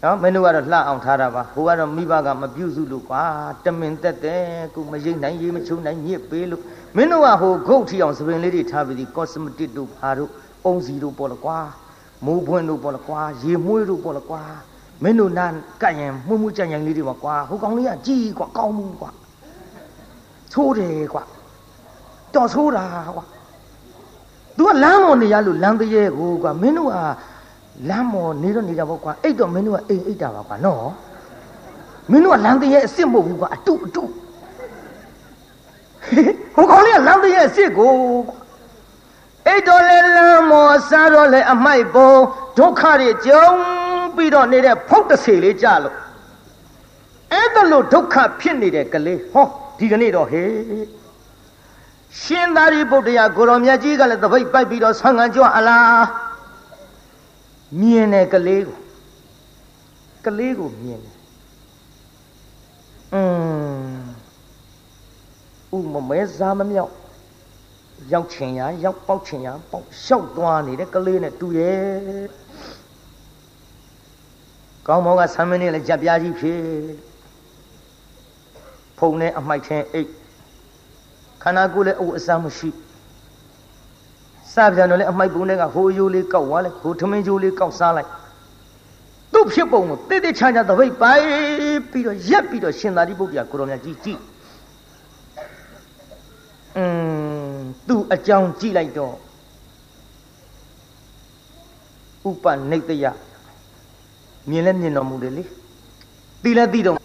နော်မင်းတို့ကတော့လှအောင်ထားတာပါဟိုကတော့မိဘကမပြုစုလို့ကွာတမင်တက်တယ်ကိုမရိတ်နိုင်ရေးမချုံနိုင်ညစ်ပေးလို့မင်းတို့ကဟိုဂုတ်ထီအောင်သပင်လေးတွေထားပြီးဒီကော့စမတစ်တို့ဘာတို့အုံစီတို့ပေါ်လကွာမိုးပွင့်တို့ပေါ်လကွာရေမွှေးတို့ပေါ်လကွာမင်းတို့နာကတ်ရင်မှုမှုကြံကြံလေးတွေပါကွာဟိုကောင်လေးကကြီးကွာကောင်းမှုကွာသိုးတယ်ကွာတော်ဆိုးတာကွာ तू ကလမ်းမော်နေရလို့လမ်းတရေကိုကွာမင်းတို့ကလမ်းမော်နေတော့နေကြပေါ့ကွာအိတ်တော့မင်းတို့ကအိမ်အိတ်တာပါကွာနော်မင်းတို့ကလမ်းတရေအစ်စ်မဟုတ်ဘူးကွာအတုအတုဟိုကောင်လေးကလမ်းတရေအစ်စ်ကိုအိတ်တော့လေလမ်းမော်စားတော့လေအမိုက်ပုံဒုက္ခတွေကြုံပြီးတော့နေတဲ့ဖုတ်တစေလေးကြလို့အဲ့ဒါလို့ဒုက္ခဖြစ်နေတဲ့ကလေးဟောဒီကနေ့တော့ဟေး ရှင်သာရိပုတ္တရာကိုရောမြတ်ကြီးကလည်းတပိတ်ပိုက်ပြီးတော့ဆံငံကြွအလားမြင်တယ်ကလေးကိုကလေးကိုမြင်တယ်อืมဥမမဲစားမမြောက်ရောက်ချင်ရရောက်ပေါက်ချင်ရပေါက်လျှောက်သွားနေတဲ့ကလေးနဲ့တူရဲ့ကောင်းမောကဆမ်းမင်းနဲ့လည်းကြက်ပြားကြီးဖြစ်ဖုံနဲ့အမိုက်ချင်းအိတ် ခန္ဓာကိုယ်လည်းအဝတ်အစားမရှိစပြန်တော့လည်းအမိုက်ပုံတွေကဟိုယိုးလေးကောက်သွားလိုက်ဟိုထမင်းဂျိုးလေးကောက်စားလိုက်သူ့ဖြစ်ပုံကိုတိတိချာချာသပိတ်ပိုက်ပြီးတော့ရက်ပြီးတော့ရှင်သာရိပုတ္တရာကိုရောမြတ်ကြီးကြည့်อืมသူ့အကြောင်းကြည့်လိုက်တော့ဥပနိတယမြင်လဲမြင်တော်မူတယ်လေသိလဲသိတော့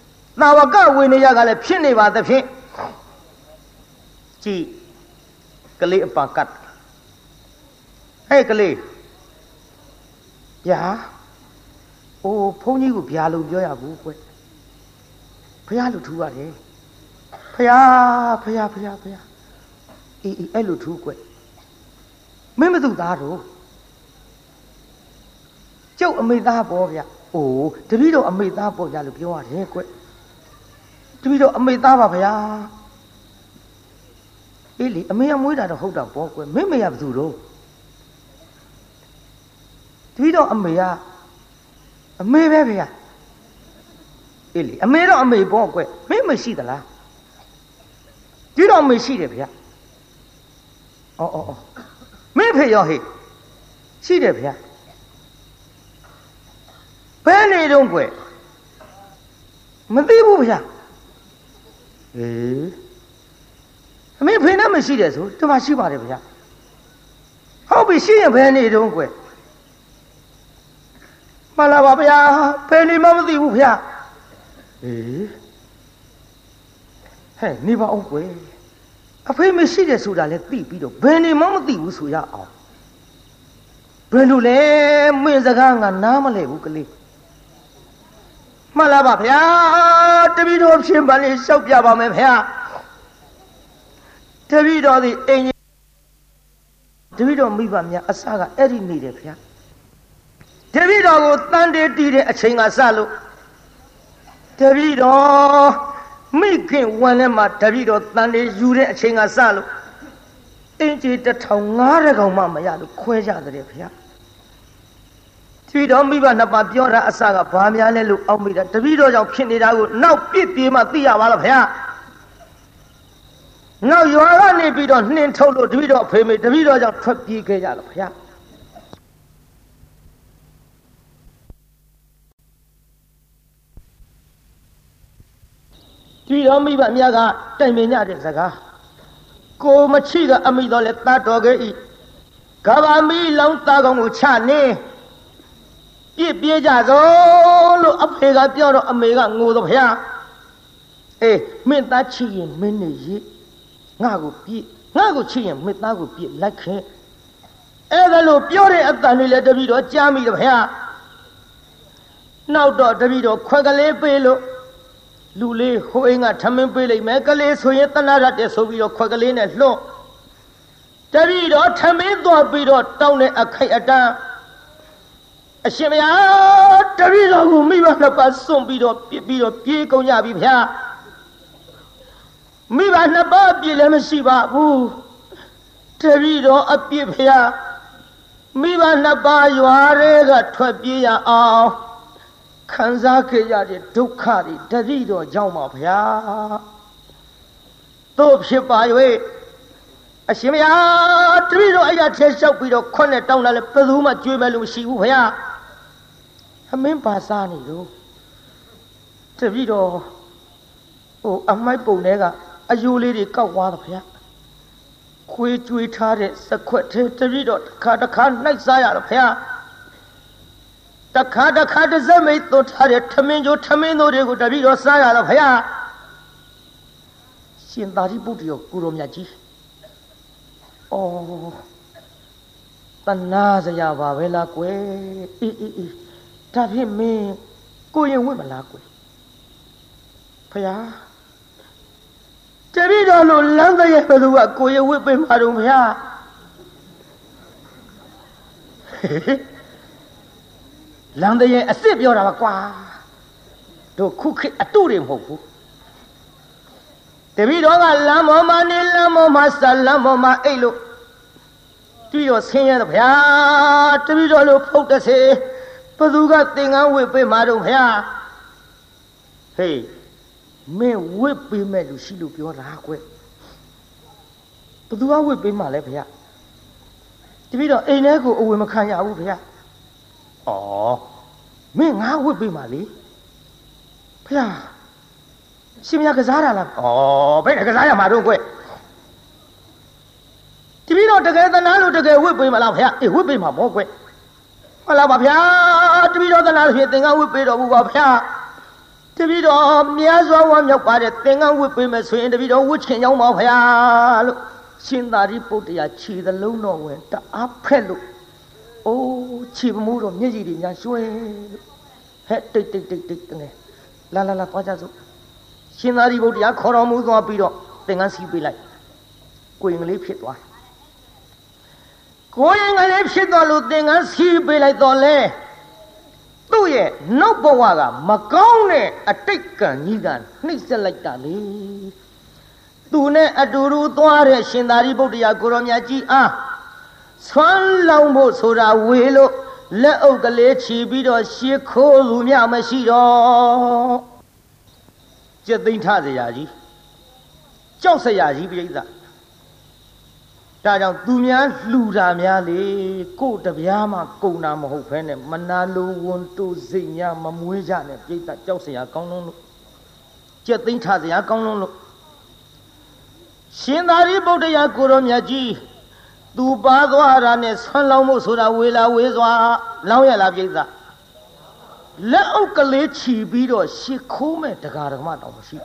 သာဝကဝိနည်းကလည်းဖြစ်နေပါသဖြင့် ကြည့်ကလေးအပါကတ်ဟဲ့ကလေးဗျာအိုးဘုန်းကြီးကိုဗျာလို့ပြောရဘူးကွဖះလို့ထူရတယ်ဖះဖះဖះဖះအေးအေးအဲ့လိုထူကွမင်းမသူသားတော့ကျုပ်အမေသားပေါ့ဗျအိုးတပည့်တော်အမေသားပေါ့ကြလို့ပြောရတယ်ကွတပည့်တော်အမေသားပါဗျာ အေးလေအမေကမွေးတာတော့ဟုတ်တာပေါ့ကွမင်းမေကဘယ်သူတော့တပည့်တော်အမေကအမေပဲဗျာအေးလေအမေတော့အမေပေါ့ကွမင်းမရှိသလားဒီတော့အမေရှိတယ်ဗျာအော်အော်အော်မင်းဖေရောဟေးရှိတယ်ဗျာဘယ်နေတော့ကွမသိဘူးဗျာအေးဟ အမေဖေနဲ့မရှိတယ်ဆိုတမရှိပါတယ်ဗျာဟုတ်ပြီရှိရင်ဘယ်နေတုံးကွယ်မှန်လားပါဗျာဘယ်နေမှမသိဘူးဗျာအေးဟဲ့နေပါအောင်ကွယ်အဖေမရှိတယ်ဆိုတာလည်းသိပြီးတော့ဘယ်နေမှမသိဘူးဆိုရအောင်ဘယ်လိုလဲမင်းစကားငါနားမလဲဘူးကလေးမှန်လားပါဗျာတပည့်တော်ဖြင့်ပါလေလျှောက်ပြပါမယ်ဗျာ တပည့်တော်ဒီအိမ်တပည့်တော်မိဘများအစကအဲ့ဒီနေတယ်ဗျာတပည့်တော်ကိုတန်တေးတီးတဲ့အချိန်ကစလို့တပည့်တော်မိခင်ဝန်ထဲမှာတပည့်တော်တန်တေးယူတဲ့အချိန်ကစလို့အင်ကြီးတစ်ထောင်ငါးရကောင်မှမရလို့ခွဲကြတယ်ဗျာတပည့်တော်မိဘနှစ်ပါးပြောတာအစကဘာများလဲလို့အောက်မိတာတပည့်တော်ကြောင့်ဖြစ်နေတာကိုနောက်ပြစ်ပြေးမှသိရပါလားဗျာ နောက်ရွာကနေပြီးတော့နှင်းထုတ်လို့တပည့်တော်ဖေမေတပည့်တော်ကြောင့်ထွက်ပြေးခဲ့ကြလို့ဗျာတပည့်တော်မိဘများကတိုင်ပင်ကြတဲ့စကားကိုမချိကအမိတော်လဲတတ်တော်ခဲ့ဤကဘာမီလောင်းသားကောင်ကိုချနေပြစ်ပြေးကြသောလို့အဖေကပြောတော့အမေကငိုတော့ဖျားအေးမင်းသားချီရင်မင်းနေရေး ငါကိုပြစ်ငါကိုချစ်ရင်မင်းသားကိုပြစ်လိုက်ခဲ့အဲ့ဒါလို့ပြောတဲ့အတန်လေးလည်းတပည့်တော်ကြားမိတယ်ဗျာနောက်တော့တပည့်တော်ခွက်ကလေးပေးလို့လူလေးဟိုအိမ်ကထမင်းပေးလိုက်မယ်ကလေးဆိုရင်တဏှာရတဲ့ဆိုပြီးတော့ခွက်ကလေးနဲ့လွှတ်တပည့်တော်ထမင်းသွားပြီးတော့တောင်းတဲ့အခိုက်အတန်းအရှင်မယားတပည့်တော်ကိုမိဘနှစ်ပါးစွန့်ပြီးတော့ပြစ်ပြီးတော့ပြေးကုန်ကြပြီဗျာ မိဘနှစ်ပါးအပြစ်လည်းမရှိပါဘူးတပည့်တော်အပြစ်ဖျားမိဘနှစ်ပါးရွာတွေကထွက်ပြေးရအောင်ခံစားခဲ့ရတဲ့ဒုက္ခတွေတတိတော်ကြောင့်ပါဗျာတို့ဖြစ်ပါ၍အရှင်မယားတပည့်တော်အရာထဲလျှောက်ပြီးတော့ခွနဲ့တောင်းလာလဲဘယ်သူမှကြွေးမဲ့လို့မရှိဘူးဗျာအမင်းပါစားနေတော့တပည့်တော်ဟိုအမိုက်ပုံတွေက အယိုးလေးတွေကောက်သွားတယ်ဗျာခွေးကြွေးထားတဲ့စခွက်ထဲတပည့်တော်တစ်ခါတစ်ခါနှိုက်စားရတော့ဗျာတခါတခါတစ်စက်မိတ်သွတ်ထားတဲ့ထမင်းကျိုးထမင်းတို့တွေကိုတပည့်တော်စားရတော့ဗျာရှင်သာရိပုတ္တရာကိုရောမြတ်ကြီးအော်တဏှာစရာပါပဲလားကွယ်အေးအေးအေးဒါဖြင့်မင်းကိုရင်ဝင့်မလားကွယ်ဖျား တပည့်တော်လို့လမ်းတရဲ့ဘယ်သူကကိုရင်ဝင့်ပေးမှာတော့ဖျားလမ်းတရဲ့အစ်စ်ပြောတာပါကွာတို့ခုခေတ်အတုတွေမဟုတ်ဘူးတပည့်တော်ကလမ်းပေါ်မှာနေလမ်းပေါ်မှာဆက်လမ်းပေါ်မှာအိတ်လို့ပြီးတော့ဆင်းရဲတော့ဗျာတပည့်တော်လို့ဖုတ်တစေဘသူကသင်္ကန်းဝစ်ပေးမှာတော့ဗျာဟေး မင်းဝစ်ပေးမဲ့လူရှိလို့ပြောတာကွဘသူကဝစ်ပေးမှာလဲဗျာတပည့်တော်အိမ်ထဲကိုအဝင်မခံရဘူးဗျာဩမင်းငါဝစ်ပေးမှာလေဗျာရှင်မရကစားတာလားဩဘယ်နဲ့ကစားရမှာတော့ကွတပည့်တော်တကယ်သနာလို့တကယ်ဝစ်ပေးမလားဗျာအေးဝစ်ပေးမှာပေါ့ကွဟုတ်လားပါဗျာတပည့်တော်သနာဖြစ်သင်္ကန်းဝစ်ပေးတော်မူပါဗျာ တပည့်တော်မြတ်စွာဘုရားမြောက်ပါတဲ့သင်္ကန်းဝစ်ပေးမယ်ဆိုရင်တပည့်တော်ဝစ်ချင်ကြောင်းပါဗျာလို့ရှင်သာရိပုတ္တရာခြေသလုံးတော်ဝင်တအားဖက်လို့အိုးခြေမမိုးတော့မျက်ရည်တွေညာရွှဲလို့ဟဲ့တိတ်တိတ်တိတ်တိတ်တငယ်လာလာလာသွားကြစို့ရှင်သာရိပုတ္တရာခေါ်တော်မူသွားပြီးတော့သင်္ကန်းစီးပေးလိုက်ကိုရင်ကလေးဖြစ်သွားကိုရင်ကလေးဖြစ်သွားလို့သင်္ကန်းစီးပေးလိုက်တော့လဲ သူ့ရဲ့နှုတ်ဘဝကမကောင်းတဲ့အတိတ်ကံကြီးကနှိမ့်ဆက်လိုက်တာလေသူနဲ့အတူတူသွားတဲ့ရှင်သာရိပုတ္တရာကိုရောမြတ်ကြီးအားဆွမ်းလောင်းဖို့ဆိုတာဝေလို့လက်အုပ်ကလေးချီပြီးတော့ရှေးခိုးလူမြမရှိတော့ကျက်သိမ့်ထစရာကြီးကြောက်စရာကြီးပြိဿ ဒါကြောင့်သူများလှူတာများလေကို့တပြားမှကုံတာမဟုတ်ဖ ೇನೆ မနာလိုဝန်တူစိတ်များမမွေးကြနဲ့ပြိဿကြောက်စရာကောင်းလုံးလို့ကျက်သိမ့်ထစရာကောင်းလုံးလို့ရှင်သာရိပုတ္တရာကိုရောမြတ်ကြီးသူပါသွားတာနဲ့ဆွမ်းလောင်းမှုဆိုတာဝေလာဝေးစွာလောင်းရလားပြိဿလက်အုပ်ကလေးခြီးပြီးတော့ရှ िख ခိုးမဲ့တရားဓမ္မတော်မရှိ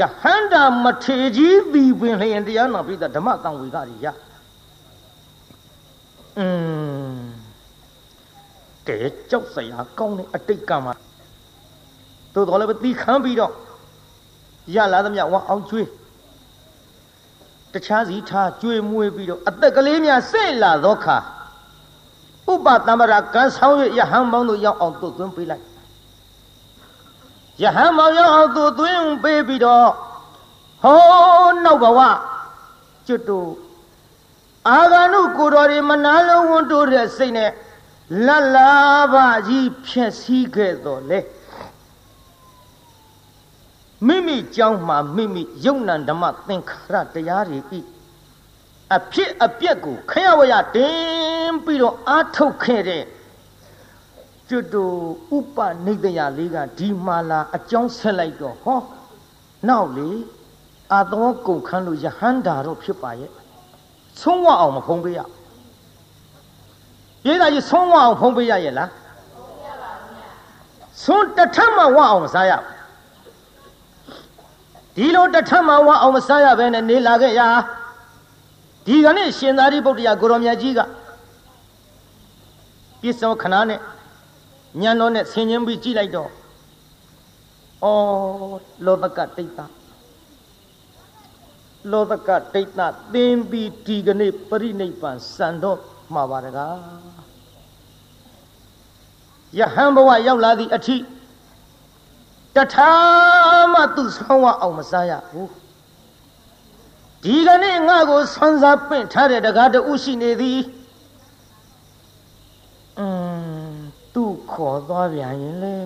ယဟန္တာမထေကြီးသည်ပင်လျင်တရားနာပြီးဓမ္မတန်ဝေကကြီးရอืมကဲကြောက်စရာကောင်းတဲ့အတိတ်ကမှာသို့တော်လည်းပဲတီးခမ်းပြီးတော့ရလာသမျှဝအောင်ကျွေးတခြားစီထားကျွေးမွေးပြီးတော့အသက်ကလေးများစိတ်လာသောခါဥပတမ္ပရာကံဆောင်၍ယဟန်ပေါင်းတို့ရောက်အောင်သွတ်သွင်းပေးလိုက် ယဟန်ပေါင်းရောက်အောင်သွတ်သွင်းပေးပြီးတော့ဟောနောက်ဘဝကျွတ်တို့အာဂန္ဓုကိုတော်တွေမနာလုံးဝန်တိုးတဲ့စိတ်နဲ့လတ်လာပါကြီးဖြက်စီးခဲ့တော်လေမိမိကြောင်းမှာမိမိယုံ nant ဓမ္မသင်္ခါရတရားတွေဤအဖြစ်အပျက်ကိုခရဝရတင်ပြီးတော့အာထုတ်ခဲ့တဲ့ ကျွတ်တူဥပနိဒယလေးကဒီမာလာအကြောင်းဆက်လိုက်တော့ဟောနောက်လေအာသောကုန်ခန်းလို့ယဟန္တာတော့ဖြစ်ပါရဲ့ဆုံးဝအောင်မဖုံးပေးရရေးသားကြီးဆုံးဝအောင်ဖုံးပေးရရဲ့လားဆုံးတထမဝအောင်မစားရဒီလိုတထမဝအောင်မစားရဘဲနဲ့နေလာခဲ့ရဒီကနေ့ရှင်သာရိပုတ္တရာကိုရောမြတ်ကြီးကပြစ္ဆောခဏနဲ့ ညံတော်နဲ့ဆင်ញင်းပြီးကြည့်လိုက်တော့ဩလောဘကတိတ်တာလောဘကတိတ်တာသင်ပြီးဒီကနေ့ပရိနိဗ္ဗာန်စံတော့မှာပါတကားယဟန်ဘဝရောက်လာသည့်အထိတထာမှသူဆောင်းဝအောင်မစားရဘူးဒီကနေ့ငါ့ကိုဆွမ်းစားပင့်ထားတဲ့တကားတူရှိနေသည် ခေါ်သွားပြန်ရင်လေ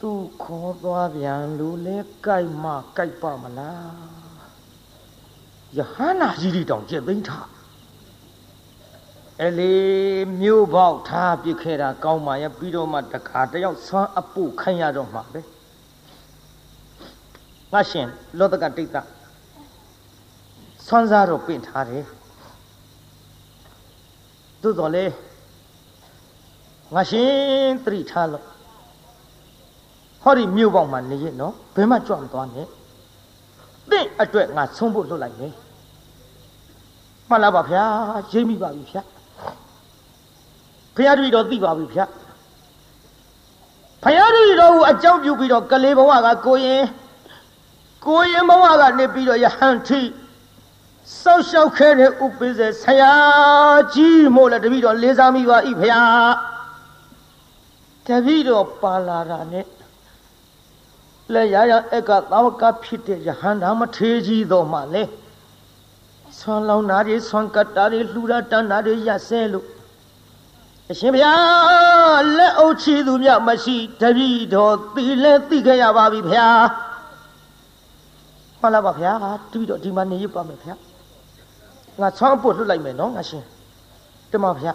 သူ့ခေါ်သွားပြန်လို့လဲကြိုက်မှကြိုက်ပါမလားယဟန္နာကြီးတွေတောင်ကျက်သိမ်းထားအဲလေမြို့ပေါက်ထားပြစ်ခဲ့တာကောင်းပါရဲ့ပြီးတော့မှတခါတယောက်ဆွမ်းအပုခိုင်းရတော့မှာပဲငါရှင်လောတကတိတ်တဆွမ်းစားတော့ပင့်ထားတယ်သို့တော်လေ ငါရှင်သတိထားလို့ဟောဒီမြို့ပေါက်မှာနေရနော်ဘယ်မှကြွမသွားနဲ့သင့်အတွက်ငါဆုံးဖို့လွတ်လိုက်မယ်မှန်လားပါဗျာရိပ်မိပါပြီဗျာဖရာတပည့်တော်သိပါပြီဗျာဖရာတပည့်တော်ကိုအကြောင်းပြုပြီးတော့ကလေးဘဝကကိုရင်ကိုရင်ဘဝကနေပြီးတော့ယဟန်ထိစောက်ရှောက်ခဲတဲ့ဥပိ္ပဇေဆရာကြီးမို့လဲတပည့်တော်လေးစားမိပါဤဖရာ တပည့်တော်ပါလာတာနဲ့လဲရရအကသာဝကဖြစ်တဲ့ယဟန္တာမထေကြီးတော်မှလဲဆွမ်းလောင်းနာတွေဆွမ်းကတ်တာတွေလှူတာတန်းတာတွေရဆဲလို့အရှင်ဘုရားလက်အုပ်ချီသူမြမရှိတပည့်တော်သိလဲသိခဲ့ရပါပြီဘုရားမှန်လားပါဗျာတပည့်တော်ဒီမှာနေရပါမယ်ဗျာငါဆွမ်းပုတ်လွတ်လိုက်မယ်နော်ငါရှင်တမဗျာ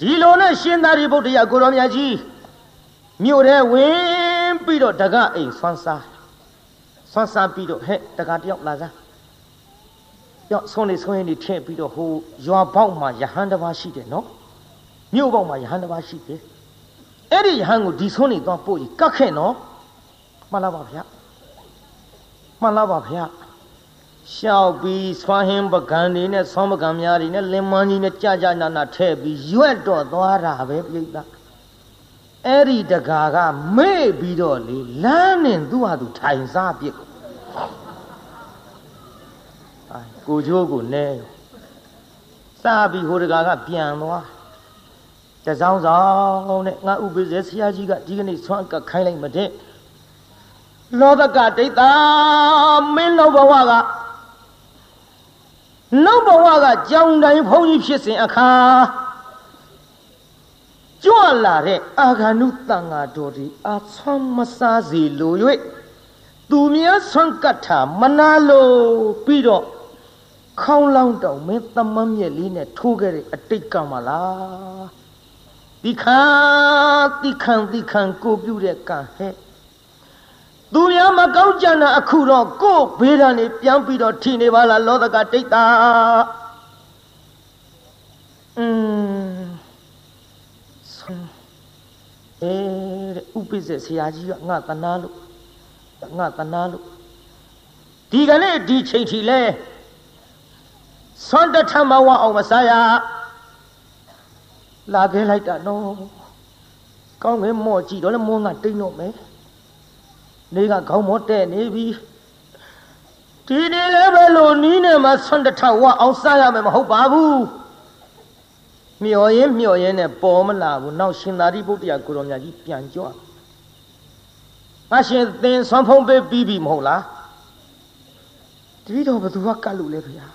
ဒီလိုနဲ့ရှင်သာရိပုတ္တရာကိုရောမြတ်ကြီးမြို့ထဲဝင်ပြီးတော့တကအိမ်ဆွမ်းစားဆွမ်းစားပြီးတော့ဟဲ့တကတယောက်လာစားရောက်ဆုံးနေဆုံးရင်နေထည့်ပြီးတော့ဟိုရွာပေါက်မှာယဟန်တစ်ပါးရှိတယ်နော်မြို့ပေါက်မှာယဟန်တစ်ပါးရှိတယ်အဲ့ဒီယဟန်ကိုဒီဆုံးနေသွားပို့ကြီးကတ်ခဲ့နော်မှန်လားပါဗျာမှန်လားပါဗျာ ရှောက်ပြီးဆွမ်းဟင်းပကံတွေနဲ့ဆွမ်းပကံများတွေနဲ့လင်မန်းကြီးနဲ့ကြာကြာနာနာထည့်ပြီးရွက်တော့သွားတာပဲပြိတ္တာအဲ့ဒီတကာကမေ့ပြီးတော့လေလမ်းနဲ့သူ့ဟာသူထိုင်စားပြစ်အဲကိုချိုးကိုနဲစားပြီးဟိုတကာကပြန်သွားတစောင်းဆောင်နဲ့ငါဥပိ္ပဇေဆရာကြီးကဒီကနေ့ဆွမ်းကခိုင်းလိုက်မတဲ့လောဘကဒိတ်တာမင်းလောဘဝက လောဘဝကကြောင်တိုင်းဘုန်းကြီးဖြစ်စဉ်အခါကြွလာတဲ့အာဂန္ဓုတန်ဃာတော်ဒီအာဆွမ်းမစားစီလို၍သူများဆွမ်းကတ်တာမနာလို့ပြီးတော့ခေါင်းလောင်းတောင်မင်းသမမ်းမြက်လေးနဲ့ထိုးခဲ့တဲ့အတိတ်ကမလားဒီခါဒီခံဒီခံကိုပြုတဲ့ကံဟဲ့ သူများမကောင်းကြတာအခုတော့ကို့ဘေးဒဏ်နေပြန်ပြီးတော့ထိနေပါလားလောသကတိတ်တာอืมအေးတဲ့ဥပိ္ပဇေဆရာကြီးကငါတနာလို့ငါတနာလို့ဒီကနေ့ဒီချိန်ထီလဲဆွမ်းတထမဝအောင်မစားရလာခဲ့လိုက်တာနော်ကောင်းငယ်မော့ကြည့်တော့လဲမောငါတိတ်တော့မယ် နေကခေါင်းမောတဲ့နေပြီဒီနေ့လည်းပဲလို့နီးနေမှာဆွမ်းတထဝအောင်စားရမယ်မဟုတ်ပါဘူးမျော်ရင်မျော်ရင်နဲ့ပေါ်မလာဘူးနောက်ရှင်သာရိပုတ္တရာကိုရောင်မြတ်ကြီးပြန်ကြွငါရှင်သင်ဆွမ်းဖုံးပေးပြီးပြီမဟုတ်လားတတိတော်ဘသူကကတ်လို့လဲခင်ဗျာ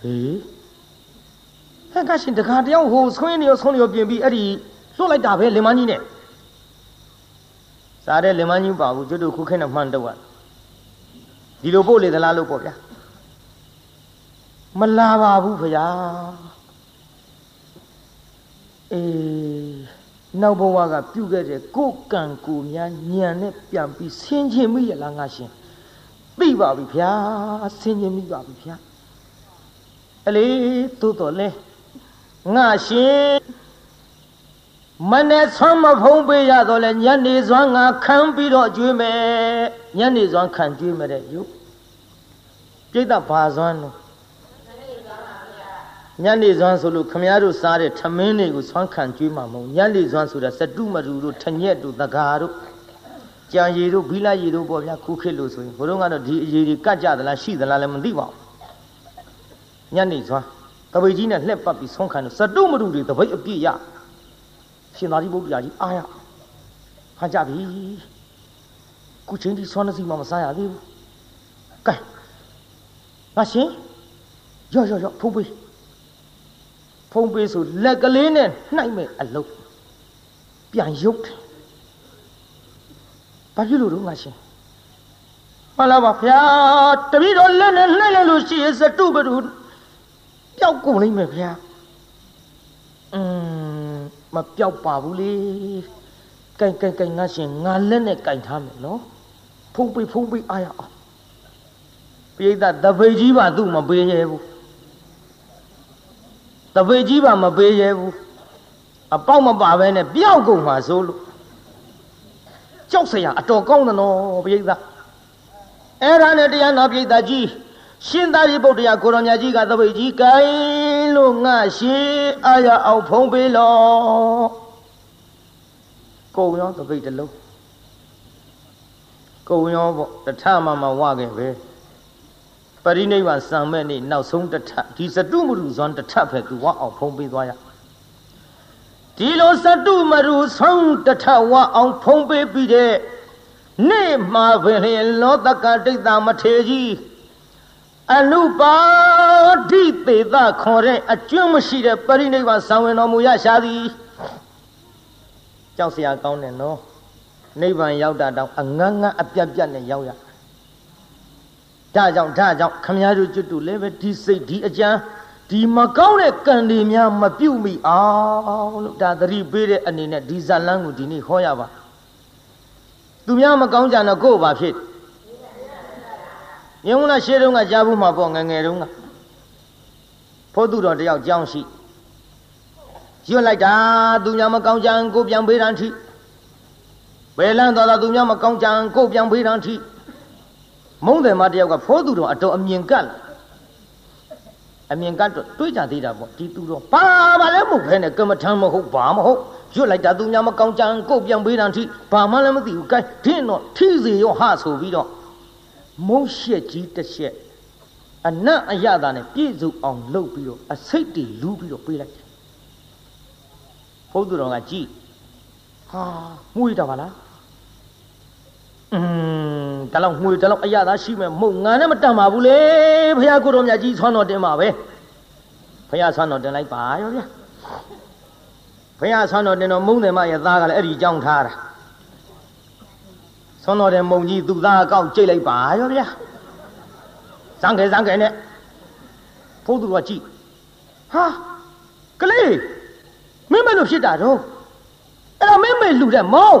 ဟေးဟဲ့ကရှင်တခါတယောက်ဟိုဆွင်းနေရောဆွင်းနေရောပြင်ပြီးအဲ့ဒီလွတ်လိုက်တာပဲလင်မကြီးနဲ့ စားတဲ့လင်မကြီးပါဘူးကျွတ်တို့ခုခဲနဲ့မှန်တော့ဒီလိုပို့လေသလားလို့ပေါ့ဗျာမလာပါဘူးခင်ဗျာအေးနောက်ဘဝကပြုခဲ့တဲ့ကိုကံကိုများညံနဲ့ပြန်ပြီးဆင်းခြင်းမိရလားငါရှင်သိပါပြီဗျာဆင်းခြင်းမိပါပြီဗျာအလေသို့တော်လဲငါရှင် မနဲ့ဆွမ်းမဖုံးပေးရတော့လဲညနေစွမ်းငါခံပြီးတော့ကျွေးမယ်ညနေစွမ်းခံကျွေးမယ်တဲ့ယုပြိတ္တဘာစွမ်းလို့ညနေစွမ်းဆိုလို့ခမည်းတော်စားတဲ့ထမင်းတွေကိုဆွမ်းခံကျွေးမှာမဟုတ်ညနေစွမ်းဆိုတာစတုမတူတို့ထညက်တို့တကာတို့ကြံရည်တို့ဘီလာရည်တို့ပေါ့ဗျာခုခေတ်လို့ဆိုရင်ဘုတို့ကတော့ဒီအရည်တွေကတ်ကြသလားရှိသလားလည်းမသိပါဘူးညနေစွမ်းတပိတ်ကြီးနဲ့လှက်ပတ်ပြီးဆွမ်းခံလို့စတုမတူတွေတပိတ်အပြည့်ရ ရှင်သာရိပုတ္တရာကြီးအားရဟန်ကြပြီခုချင်းဒီဆွမ်းနေစီမှမစားရသေးဘူးကဲငါရှင်ရော့ရော့ရော့ဖုံးပေးဖုံးပေးဆိုလက်ကလေးနဲ့နှိုက်မဲ့အလုပ်ပြန်ရုပ်တယ်ဘာဖြစ်လို့တော့ငါရှင်မှန်လားပါဗျာတပည့်တော်လက်နဲ့နှိုက်လိုက်လို့ရှိရင်စတုပတုပျောက်ကုန်လိမ့်မယ်ဗျာอืม မပျောက်ပါဘူးလေကင်ကင်ကင်ငါရှင်ငါလက်နဲ့ကင်ထားမယ်နော်ဖုံးပေးဖုံးပေးအားရအောင်ပိဋကတပိတ်ကြီးပါသူ့မပေးရဲဘူးတပိတ်ကြီးပါမပေးရဲဘူးအပေါက်မပါပဲနဲ့ပျောက်ကုန်မှာဆိုလို့ကြောက်စရာအတော်ကောင်းတယ်နော်ပိဋကအဲ့ဒါနဲ့တရားနာပိဋကကြီး ရှင်သာရိပုတ္တရာကိုရောင်မြတ်ကြီးကတပိတ်ကြီးကိုင်းလို့ငါရှိအာရအောင်ဖုံးပေးလို့ကုံရောတပိတ်တလုံးကုံရောပေါ့တထမမဝခဲ့ပဲပရိနိဗ္ဗာန်စံမဲ့နေ့နောက်ဆုံးတထဒီစတုမရုဇွန်တထပဲသူဝအောင်ဖုံးပေးသွားရဒီလိုစတုမရုဆုံးတထဝအောင်ဖုံးပေးပြီးတဲ့နေ့မှာပင်လောတကတိတ်တာမထေကြီး အနုပါဒိသေသခေါ်တဲ့အကျွမ်းမရှိတဲ့ပရိနိဗ္ဗာန်ဆံဝင်တော်မူရရှာသည်ကြောက်စရာကောင်းတယ်နော်နိဗ္ဗာန်ရောက်တာတောင်အငန်းငန်းအပြတ်ပြတ်နဲ့ရောက်ရဒါကြောင့်ဒါကြောင့်ခမည်းတော်ကျွတ်တူလည်းပဲဒီစိတ်ဒီအကြံဒီမကောင်းတဲ့ကံတွေများမပြုတ်မိအောင်လို့ဒါသတိပေးတဲ့အနေနဲ့ဒီဇလန်းကိုဒီနေ့ဟောရပါသူများမကောင်းကြတော့ကို့ဘာဖြစ် မြင်လားရှေးတုန်းကကြားဘူးမှာပေါ့ငငယ်တုန်းကဖို့သူတော်တယောက်ကြောင်းရှိရွတ်လိုက်တာသူများမကောင်းကြံကိုပြန်ပေးတန်းထိဘယ်လန်းသွားတာသူများမကောင်းကြံကိုပြန်ပေးတန်းထိမုံတယ်မတယောက်ကဖိုးသူတော်အတော်အမြင်ကတ်လာအမြင်ကတ်တော့တွေးကြသေးတာပေါ့ဒီသူတော်ဘာမှလည်းမဟုတ်ခဲနဲ့ကမ္မထမ်းမဟုတ်ဘာမဟုတ်ရွတ်လိုက်တာသူများမကောင်းကြံကိုပြန်ပေးတန်းထိဘာမှလည်းမသိဘူးကဲဒင်းတော့ထိစေရောဟဆိုပြီးတော့ မုံရှက်ကြီးတစ်ချက်အနတ်အရသာနဲ့ပြည့်စုံအောင်လုပ်ပြီးတော့အစိတ်တွေလူးပြီးတော့ပေးလိုက်တယ်ဘုဒ္ဓတော်ကကြည်ဟာမှုရတာပါလားอืมဒါလောက်ငွေဒါလောက်အရသာရှိမဲ့မဟုတ်ငါနဲ့မတန်ပါဘူးလေဘုရားကိုတော်မြတ်ကြီးဆွမ်းတော်တင်ပါပဲဘုရားဆွမ်းတော်တင်လိုက်ပါရောဗျာဘုရားဆွမ်းတော်တင်တော်မုံတယ်မရဲ့သားကလည်းအဲ့ဒီကြောင်းထားတာ ဆွမ်းတော်တဲ့မုံကြီးသူ့သားအကောက်ကြိတ်လိုက်ပါရောဗျာစံခဲစံခဲနဲ့ဘုသူကကြည့်ဟာကလေးမင်းမလို့ဖြစ်တာတော့အဲ့ဒါမင်းမေလူတဲ့မောင်း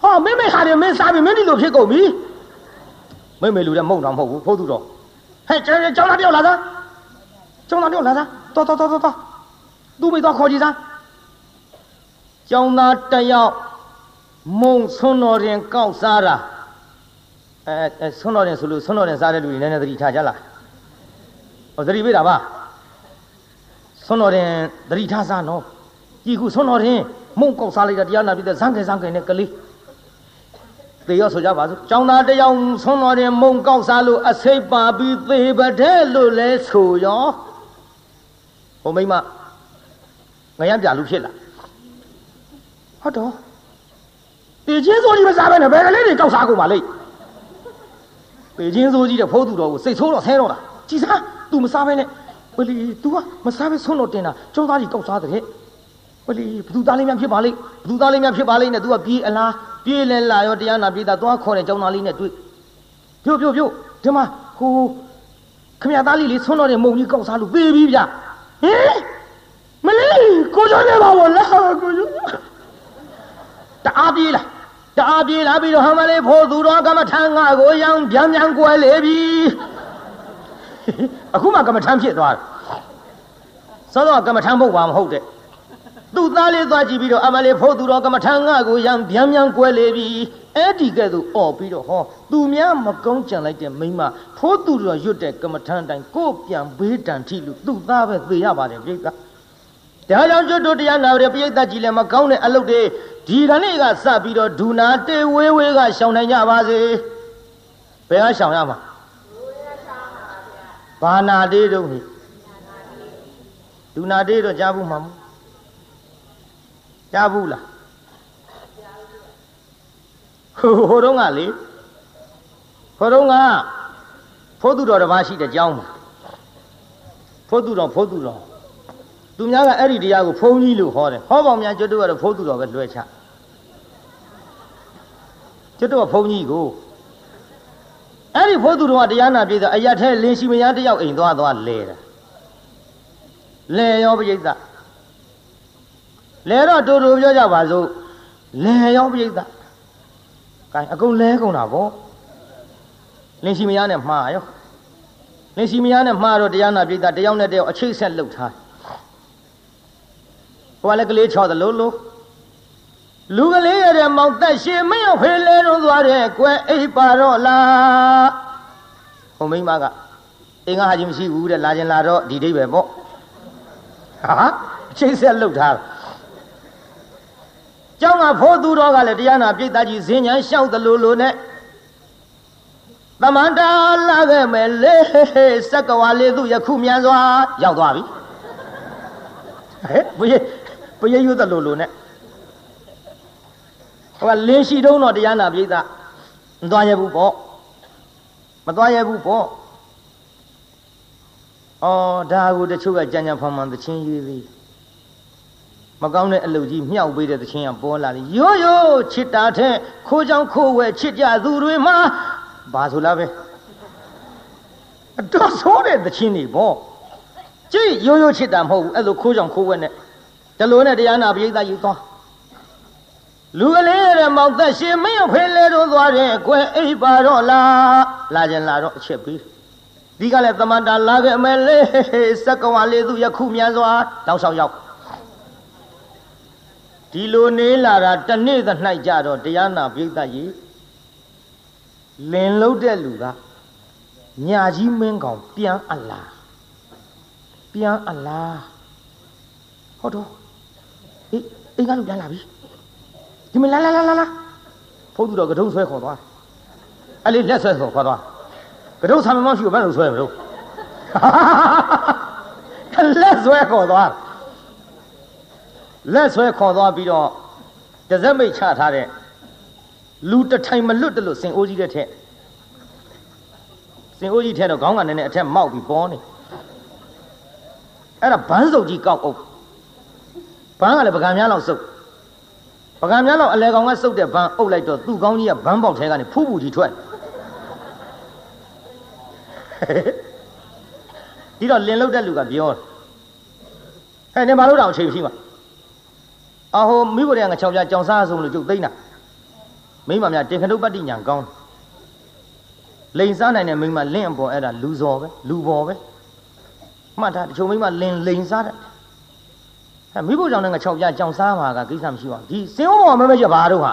ဟဟောမင်းမေခါတယ်မင်းစားပြီမင်းဒီလိုဖြစ်ကုန်ပြီမင်းမေလူတဲ့မုံတော်မဟုတ်ဘူးဖိုးသူတော်ဟဲ့ကျွန်တော်ကျောင်းသားတယောက်လာသားကျောင်းသားတယောက်လာသားတော်တော်တော်တော်သူ့မိတော့ခေါ်ကြည့်သားကျောင်းသားတယောက် မုံဆွန်းတော်ရင်ကောက်စားတာအဲဆွန်းတော်ရင်ဆိုလို့ဆွန်းတော်ရင်စားတဲ့လူတွေနည်းနည်းသတိထားကြလားဟောသတိပေးတာပါဆွန်းတော်ရင်သတိထားစားနော်ကြည်ခုဆွန်းတော်ရင်မုံကောက်စားလိုက်တာတရားနာပြီးတဲ့ဇန်ကဲဇန်ကဲနဲ့ကလေးသေရောဆိုကြပါစို့ကျောင်းသားတယောက်ဆွန်းတော်ရင်မုံကောက်စားလို့အစိပ်ပါပြီးသေပတဲ့လို့လဲဆိုရောဟိုမိမငရမ်းပြလူဖြစ်လာဟုတ်တော့ ပေချင်းစိုးကြီးမစားဘဲနဲ့ဘယ်ကလေးတွေကောက်စားကုန်ပါလိမ့်ပေချင်းစိုးကြီးတဲ့ဖိုးသူတော်ကိုစိတ်ဆိုးတော့ဆဲတော့တာကြည်စား तू မစားဘဲနဲ့ဝလီ तू ကမစားဘဲဆုံးတော့တင်တာကျောင်းသားကြီးကောက်စားတဲ့ဝလီဘသူသားလေးများဖြစ်ပါလိမ့်ဘသူသားလေးများဖြစ်ပါလိမ့်နဲ့ तू ကပြေးအလားပြေးလဲလာရောတရားနာပြေးတာသွားခေါ်တဲ့ကျောင်းသားလေးနဲ့တွေ့ပြုတ်ပြုတ်ပြုတ်ဒီမှာဟိုခမရသားလေးလေးဆုံးတော့တဲ့မုံကြီးကောက်စားလို့ပေးပြီးဗျဟင်မလေးကိုကျော်နေပါဘောလားကိုကျော်တအားပြေးလား တအားပြေးလာပြီးတော့ဟမလေးဖို့သူတော်ကမ္မထံငါကိုရောင်ပြန်ပြန်ကွယ်လေပြီအခုမှကမ္မထံဖြစ်သွားတယ်စောစောကမ္မထံဘုတ်ပါမဟုတ်တဲ့သူ့သားလေးသွားကြည့်ပြီးတော့အမလေးဖို့သူတော်ကမ္မထံငါကိုရောင်ပြန်ပြန်ကွယ်လေပြီအဲ့ဒီကဲ့သို့អော်ပြီးတော့ဟောသူများမကုန်းကြံလိုက်တဲ့မိမဖိုးသူတော်ရွတ်တဲ့ကမ္မထံတိုင်းကိုပြန်ဘေးတန်ထိလို့သူ့သားပဲသေရပါတယ်ပြိဿဒါကြောင့်ကျွတ်တို့တရားနာရပြိဿကြီးလည်းမကောင်းတဲ့အလုပ်တွေ ဒီကနေ့ကစပြီးတော့ဒူနာတေဝေးဝေးကရှောင်နိုင်ကြပါစေဘယ်ကရှောင်ရမှာဘာနာတေးတော့ဟိဒူနာတေးတော့ကြားဘူးမှာမကြားဘူးလားဟိုဟိုတော့ကလေဟိုတော့ကဖိုးသူတော်တစ်ပါးရှိတဲ့ကြောင်းမှာဖိုးသူတော်ဖိုးသူတော်သူများကအဲ့ဒီတရားကိုဖုံးကြီးလို့ဟောတယ်ဟောပေါင်းများကျွတ်တို့ကတော့ဖိုးသူတော်ပဲလွှဲချ ကျွတ်တို့ကဖုံးကြီးကိုအဲ့ဒီဖိုးသူတော်ကတရားနာပြည်သားအရထဲလင်းရှိမယားတယောက်အိမ်သွားသွားလဲတာလဲရောပြိဿလဲတော့တူတူပြောကြပါစို့လဲရောပြိဿကဲအကုန်လဲကုန်တာဗောလင်းရှိမယားနဲ့မှားရောလင်းရှိမယားနဲ့မှားတော့တရားနာပြည်သားတယောက်နဲ့တယောက်အချိတ်ဆက်လှုပ်ထားဟိုကလည်းကလေးချော်သလိုလို လူကလေးရတဲ့မောင်တက်ရှင်မင်းဖေးလဲတော့သွားတဲ့ကွယ်အိပ်ပါတော့လားဟိုမိမကအင်းကဟာကြီးမရှိဘူးတဲ့လာခြင်းလာတော့ဒီဒိပဲပေါ့ဟာအချိတ်ဆက်လှုပ်ထားကျောင်းကဖိုးသူတော်ကလည်းတရားနာပြိတ္တာကြီးဇင်းညာလျှောက်သလိုလိုနဲ့သမန္တာလာခဲ့မယ်လေစက္ကဝါလေးသူယခုမြန်စွာရောက်သွားပြီဟဲ့ဘုရားဘုရားရွတ်သလိုလိုနဲ့ ဟိုကလင်းရှိတုံးတော့တရားနာပြိဿမသွားရဘူးပေါ့မသွားရဘူးပေါ့အော်ဒါကိုတချို့ကကြံ့ကြံ့ဖန်ဖန်သချင်းရွေးပြီးမကောင်းတဲ့အလုပ်ကြီးမြောက်ပေးတဲ့သချင်းကပေါ်လာတယ်ရိုးရိုးချစ်တာတဲ့ခိုးချောင်းခိုးဝဲချစ်ကြသူတွေမှာဘာဆိုလားပဲအတော်ဆိုးတဲ့သချင်းတွေပေါ့ကြည့်ရိုးရိုးချစ်တာမဟုတ်ဘူးအဲ့လိုခိုးချောင်းခိုးဝဲနဲ့တလို့နဲ့တရားနာပရိသတ်ယူသွား လူကလေးရဲ့မောင်သက်ရှင်မင်းဖေးလေတို့သွားတဲ့ကွယ်အိပ်ပါတော့လားလာကြလာတော့အချက်ပြီးဒီကလည်းသမန္တာလာခဲ့မယ်လေစက္ကဝါလေးသူယခုမြန်စွာတောက်ဆောင်ရောက်ဒီလိုနေလာတာတနေ့သ၌ကြတော့တရားနာပိဋကကြီးလင်လုံးတဲ့လူကညာကြီးမင်းကောင်ပြန်အလားပြန်အလားဟုတ်တော့အေးအိမ်ကလူပြန်လာပြီ ဒီမလာလာလာလာလာဖုန်းသူတော့ကတုံးဆွဲခေါ်သွားအဲ့လေးလက်ဆွဲခေါ်ခေါ်သွားကတုံးဆံမမရှိဘူးဘယ်လိုဆွဲမလို့လက်ဆွဲခေါ်သွားလက်ဆွဲခေါ်သွားပြီးတော့တစက်မိတ်ချထားတဲ့လူတထိုင်မလွတ်တလို့စင်အိုးကြီးတဲ့ထက်စင်အိုးကြီးထဲတော့ခေါင်းကနည်းနည်းအထက်မောက်ပြီးပေါ်နေအဲ့ဒါဘန်းစုပ်ကြီးကောက်အုပ်ဘန်းကလည်းပကံများလောက်စုပ် ပကံများလောက်အလဲကောင်ကစုပ်တဲ့ဘန်းအုပ်လိုက်တော့သူ့ကောင်းကြီးကဘန်းပေါက်ထဲကနေဖူးဖူးကြီးထွက်ဒီတော့လင်လုတ်တဲ့လူကပြောဟဲ့နေမလို့တော့အချိန်ရှိမှာအဟိုမိဘတွေကငါချောင်ပြကြောင်စားဆုံးလို့ကျုပ်သိမ့်တာမိမများတေခတုပတ္တိညာကောင်းလိန်စားနိုင်တဲ့မိမလင့်အပေါ်အဲ့ဒါလူစော်ပဲလူပေါ်ပဲမှတ်ထားတချို့မိမလင်လိန်စားတယ်အဲ မိဖို့ကြောင့်လည်းငါ6ပြကြောင်စားမှာကကိစ္စမရှိပါဘူးဒီစင်ဝဘောမမရဘာတို့ဟာ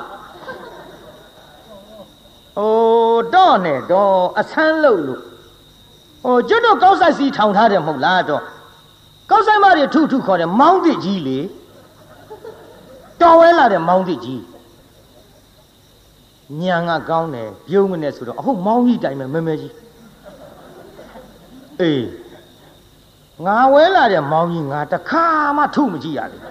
အိုးတော့နဲ့တော့အဆန်းလို့လို့ဟိုကျွတ်တော့ကောက်ဆိုင်စီထောင်ထားတယ်မဟုတ်လားတော့ကောက်ဆိုင်မတွေထုထုခေါ်တယ်မောင်းသစ်ကြီးလေတော်ဝဲလာတဲ့မောင်းသစ်ကြီးညံကကောင်းတယ်ပြုံးမနဲ့ဆိုတော့အခုမောင်းကြီးတိုင်မဲ့မဲမဲကြီးအေး ငါဝဲလာတဲ့မောင်းကြီးငါတခါမှထုမကြည့်ရဘူး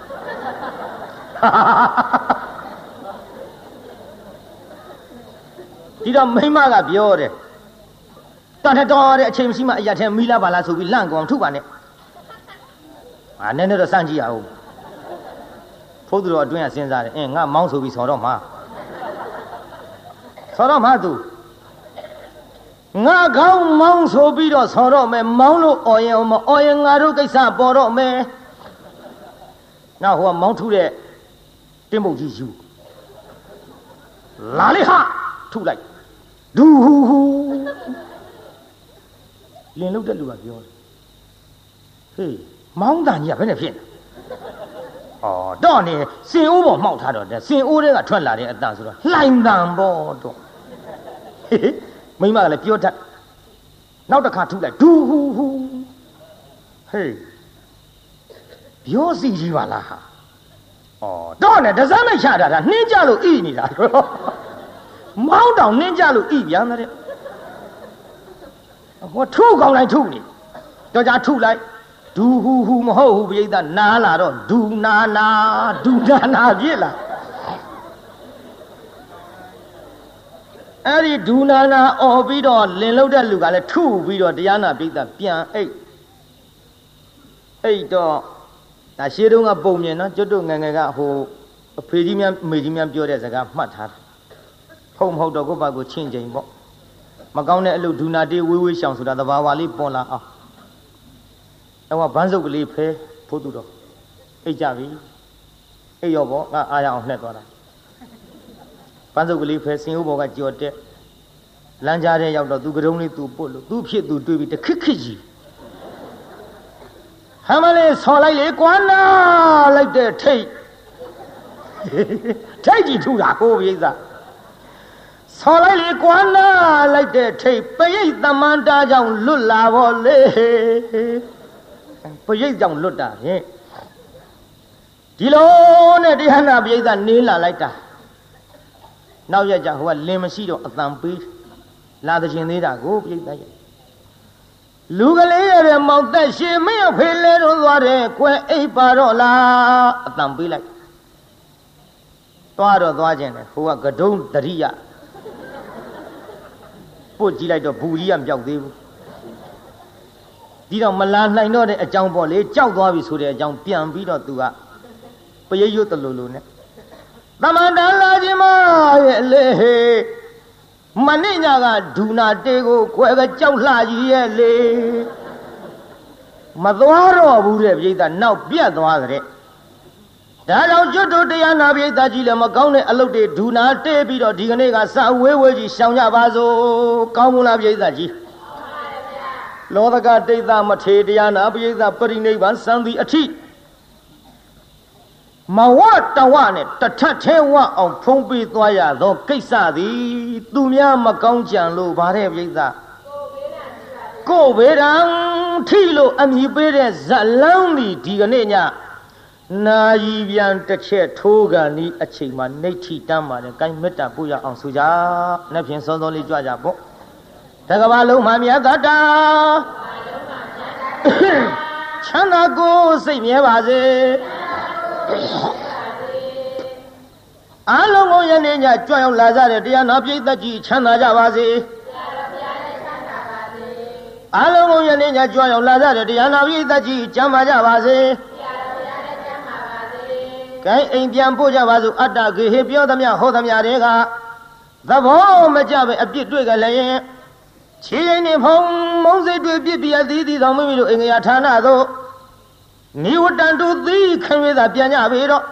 ဒီတော့မိမကပြောတယ်တန်တော်တဲ့အချိန်မရှိမှအရာထဲမီးလာပါလားဆိုပြီးလန့်ကောင်ထုပါနဲ့အာနည်းနည်းတော့စမ်းကြည့်ရအောင်ဖို့သူတော်အတွင်းကစဉ်းစားတယ်အင်းငါမောင်းဆိုပြီးဆော်တော့မှာဆော်တော့မှာသူ ငါကောင်းမောင်းဆိုပြီးတော့ဆော်တော့မယ်မောင်းလို့အော်ရင်မအော်ရင်ငါတို့ကိစ္စပေါ်တော့မယ်နောက်ဟိုကမောင်းထုတဲ့တင်းပုတ်ကြီးယူလာလေဟာထုလိုက်ဒူဟူဟူလင်လုတ်တဲ့လူကပြောတယ်ဟေးမောင်းတန်ကြီးကဘယ်နဲ့ဖြစ်လဲဩတော့နေစင်အိုးပေါ်မှောက်ထားတော့တဲ့စင်အိုးတွေကထွက်လာတဲ့အတန်ဆိုတော့လှိုင်တန်ပေါ့တော့ဟေး မိမကလည်းပြောတတ်နောက်တစ်ခါထုလိုက်ဒူဟူဟူဟေးပြောစီကြီးပါလားဟာဩတော့နေဒဇမ်းမချတာဒါနှင်းကြလို့ဣနေတာတော့မောင်းတောင်နှင်းကြလို့ဣပြန်တဲ့ဟောထုကောင်းလိုက်ထုနေတော့ကြာထုလိုက်ဒူဟူဟူမဟုတ်ဘူးပြိဿနားလာတော့ဒူနာနာဒူနာနာပြစ်လာ အဲ့ဒီဒူနာနာអော်ပြီးတော့လင်လုတ်တဲ့လူကလည်းထုပြီးတော့တရားနာပြိဿပြန်အိတ်အိတ်တော့ဒါရှေးတုန်းကပုံမြင်နော်ကျွတ်တို့ငငယ်ကဟိုအဖေကြီးများအမေကြီးများပြောတဲ့စကားမှတ်ထားတယ်ဖုံမဟုတ်တော့ကိုယ့်ဘာကိုချင်းချင်းပေါ့မကောင်းတဲ့အလုပ်ဒူနာတေးဝေးဝေးရှောင်ဆိုတာသဘာဝလေးပေါ်လာအောင်အဲ့ကဘန်းစုပ်ကလေးဖဲဖို့သူတော့အိတ်ကြပြီအိတ်ရောပေါ့ငါအားရအောင်နှက်သွားတာ ဘန်းစုပ်ကလေးဖဲစင်ဦးဘော်ကကြော်တက်လမ်းကြားထဲရောက်တော့သူကတုံးလေးသူပုတ်လို့သူဖြစ်သူတွေးပြီးတခစ်ခစ်ကြီးဟမ်းမလေးဆော်လိုက်လေကွာနာလိုက်တဲ့ထိတ်ထိတ်ကြီးထူတာကိုပြိဿဆော်လိုက်လေကွာနာလိုက်တဲ့ထိတ်ပရိတ်သမန္တာကြောင့်လွတ်လာပါလေပရိတ်ကြောင့်လွတ်တာဖြင့်ဒီလိုနဲ့တရားနာပရိသနေလာလိုက်တာ နောက်ရကြဟိုကလင်မရှိတော့အတန်ပေးလာတဲ့ရှင်သေးတာကိုပရိသရဲ့လူကလေးရတဲ့မောင်သက်ရှင်မင်းအဖေလဲတော့သွားတယ်ကွယ်အိပ်ပါတော့လားအတန်ပေးလိုက်သွားတော့သွားခြင်းတယ်ဟိုကကဒုံတရိယပုတ်ကြည့်လိုက်တော့ဘူးကြီးကမပြောက်သေးဘူးဒီတော့မလာနိုင်တော့တဲ့အကြောင်းပေါ့လေကြောက်သွားပြီဆိုတဲ့အကြောင်းပြန်ပြီးတော့သူကပရိရွတ်တလူလူနဲ့ သမန္တလာခြင်းမရဲ့လေမနေ့ညကဒူနာတေကိုခွဲကကြောက်လှကြီးရဲ့လေမသွားတော့ဘူးတဲ့ပြိဿနောက်ပြတ်သွားတဲ့ဒါကြောင့်ကျွတ်တို့တရားနာပြိဿကြီးလည်းမကောင်းတဲ့အလုပ်တွေဒူနာတေးပြီးတော့ဒီကနေ့ကစဝေးဝေးကြီးရှောင်ကြပါစို့ကောင်းမလားပြိဿကြီးလောကဒိဋ္ဌမထေတရားနာပိဋကပရိနိဗ္ဗာန်စံသည်အထိ မဝတဝနဲ့တထက်ထဲဝအောင်ဖုံးပေးသွားရသောကိစ္စသည်သူများမကောင်းကြံလို့ဗါတဲ့ပိဋကကိုဘေရန်ထိလို့အမိပေးတဲ့ဇလန်းသည်ဒီကနေ့ညနာယီပြန်တစ်ချက်ထိုးကန်ဤအချိန်မှာနှိဋ္ဌိတမ်းပါတယ်။ကိုင်းမေတ္တာပို့ရအောင်ဆိုကြ။နှစ်ဖြင့်စောစောလေးကြွကြပေါ့။တကဘာလုံးမှာမြတ်တာချမ်းသာကိုစိတ်မြဲပါစေ အားလုံးကိုယနေ့ညကြွရောက်လာကြတဲ့တရားနာပြိသက်ကြီးချမ်းသာကြပါစေအားလုံးကိုယနေ့ညကြွရောက်လာကြတဲ့တရားနာပြိသက်ကြီးချမ်းသာကြပါစေကဲအိမ်ပြန်ပို့ကြပါစို့အတ္တဂေဟပြောသမျှဟောသမျှတွေကသဘောမကြပဲအပြစ်တွေ့ကြလည်းခြေရင်နေဖုံမုံစိတ်တွေပြစ်ပြအသီးသီးဆောင်မိမိတို့အင်္ဂယာဌာနသို့ နိဝတံတုသီခံရသာပြန်ကြပေတော့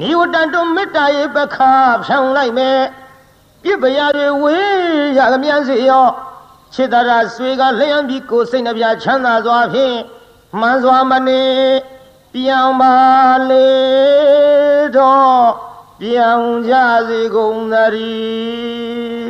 နိဝတံတုမေတ္တာရေပခါဖြောင်းလိုက်မယ်ပြစ်ပရာတွေဝေးရသမျှစေရောခြေတရာဆွေကလျံပြီးကိုယ်စိတ်နှပြချမ်းသာစွာဖြင့်မှန်စွာမနေပြောင်းပါလေတော့ပြောင်းကြစေကုန်သတည်း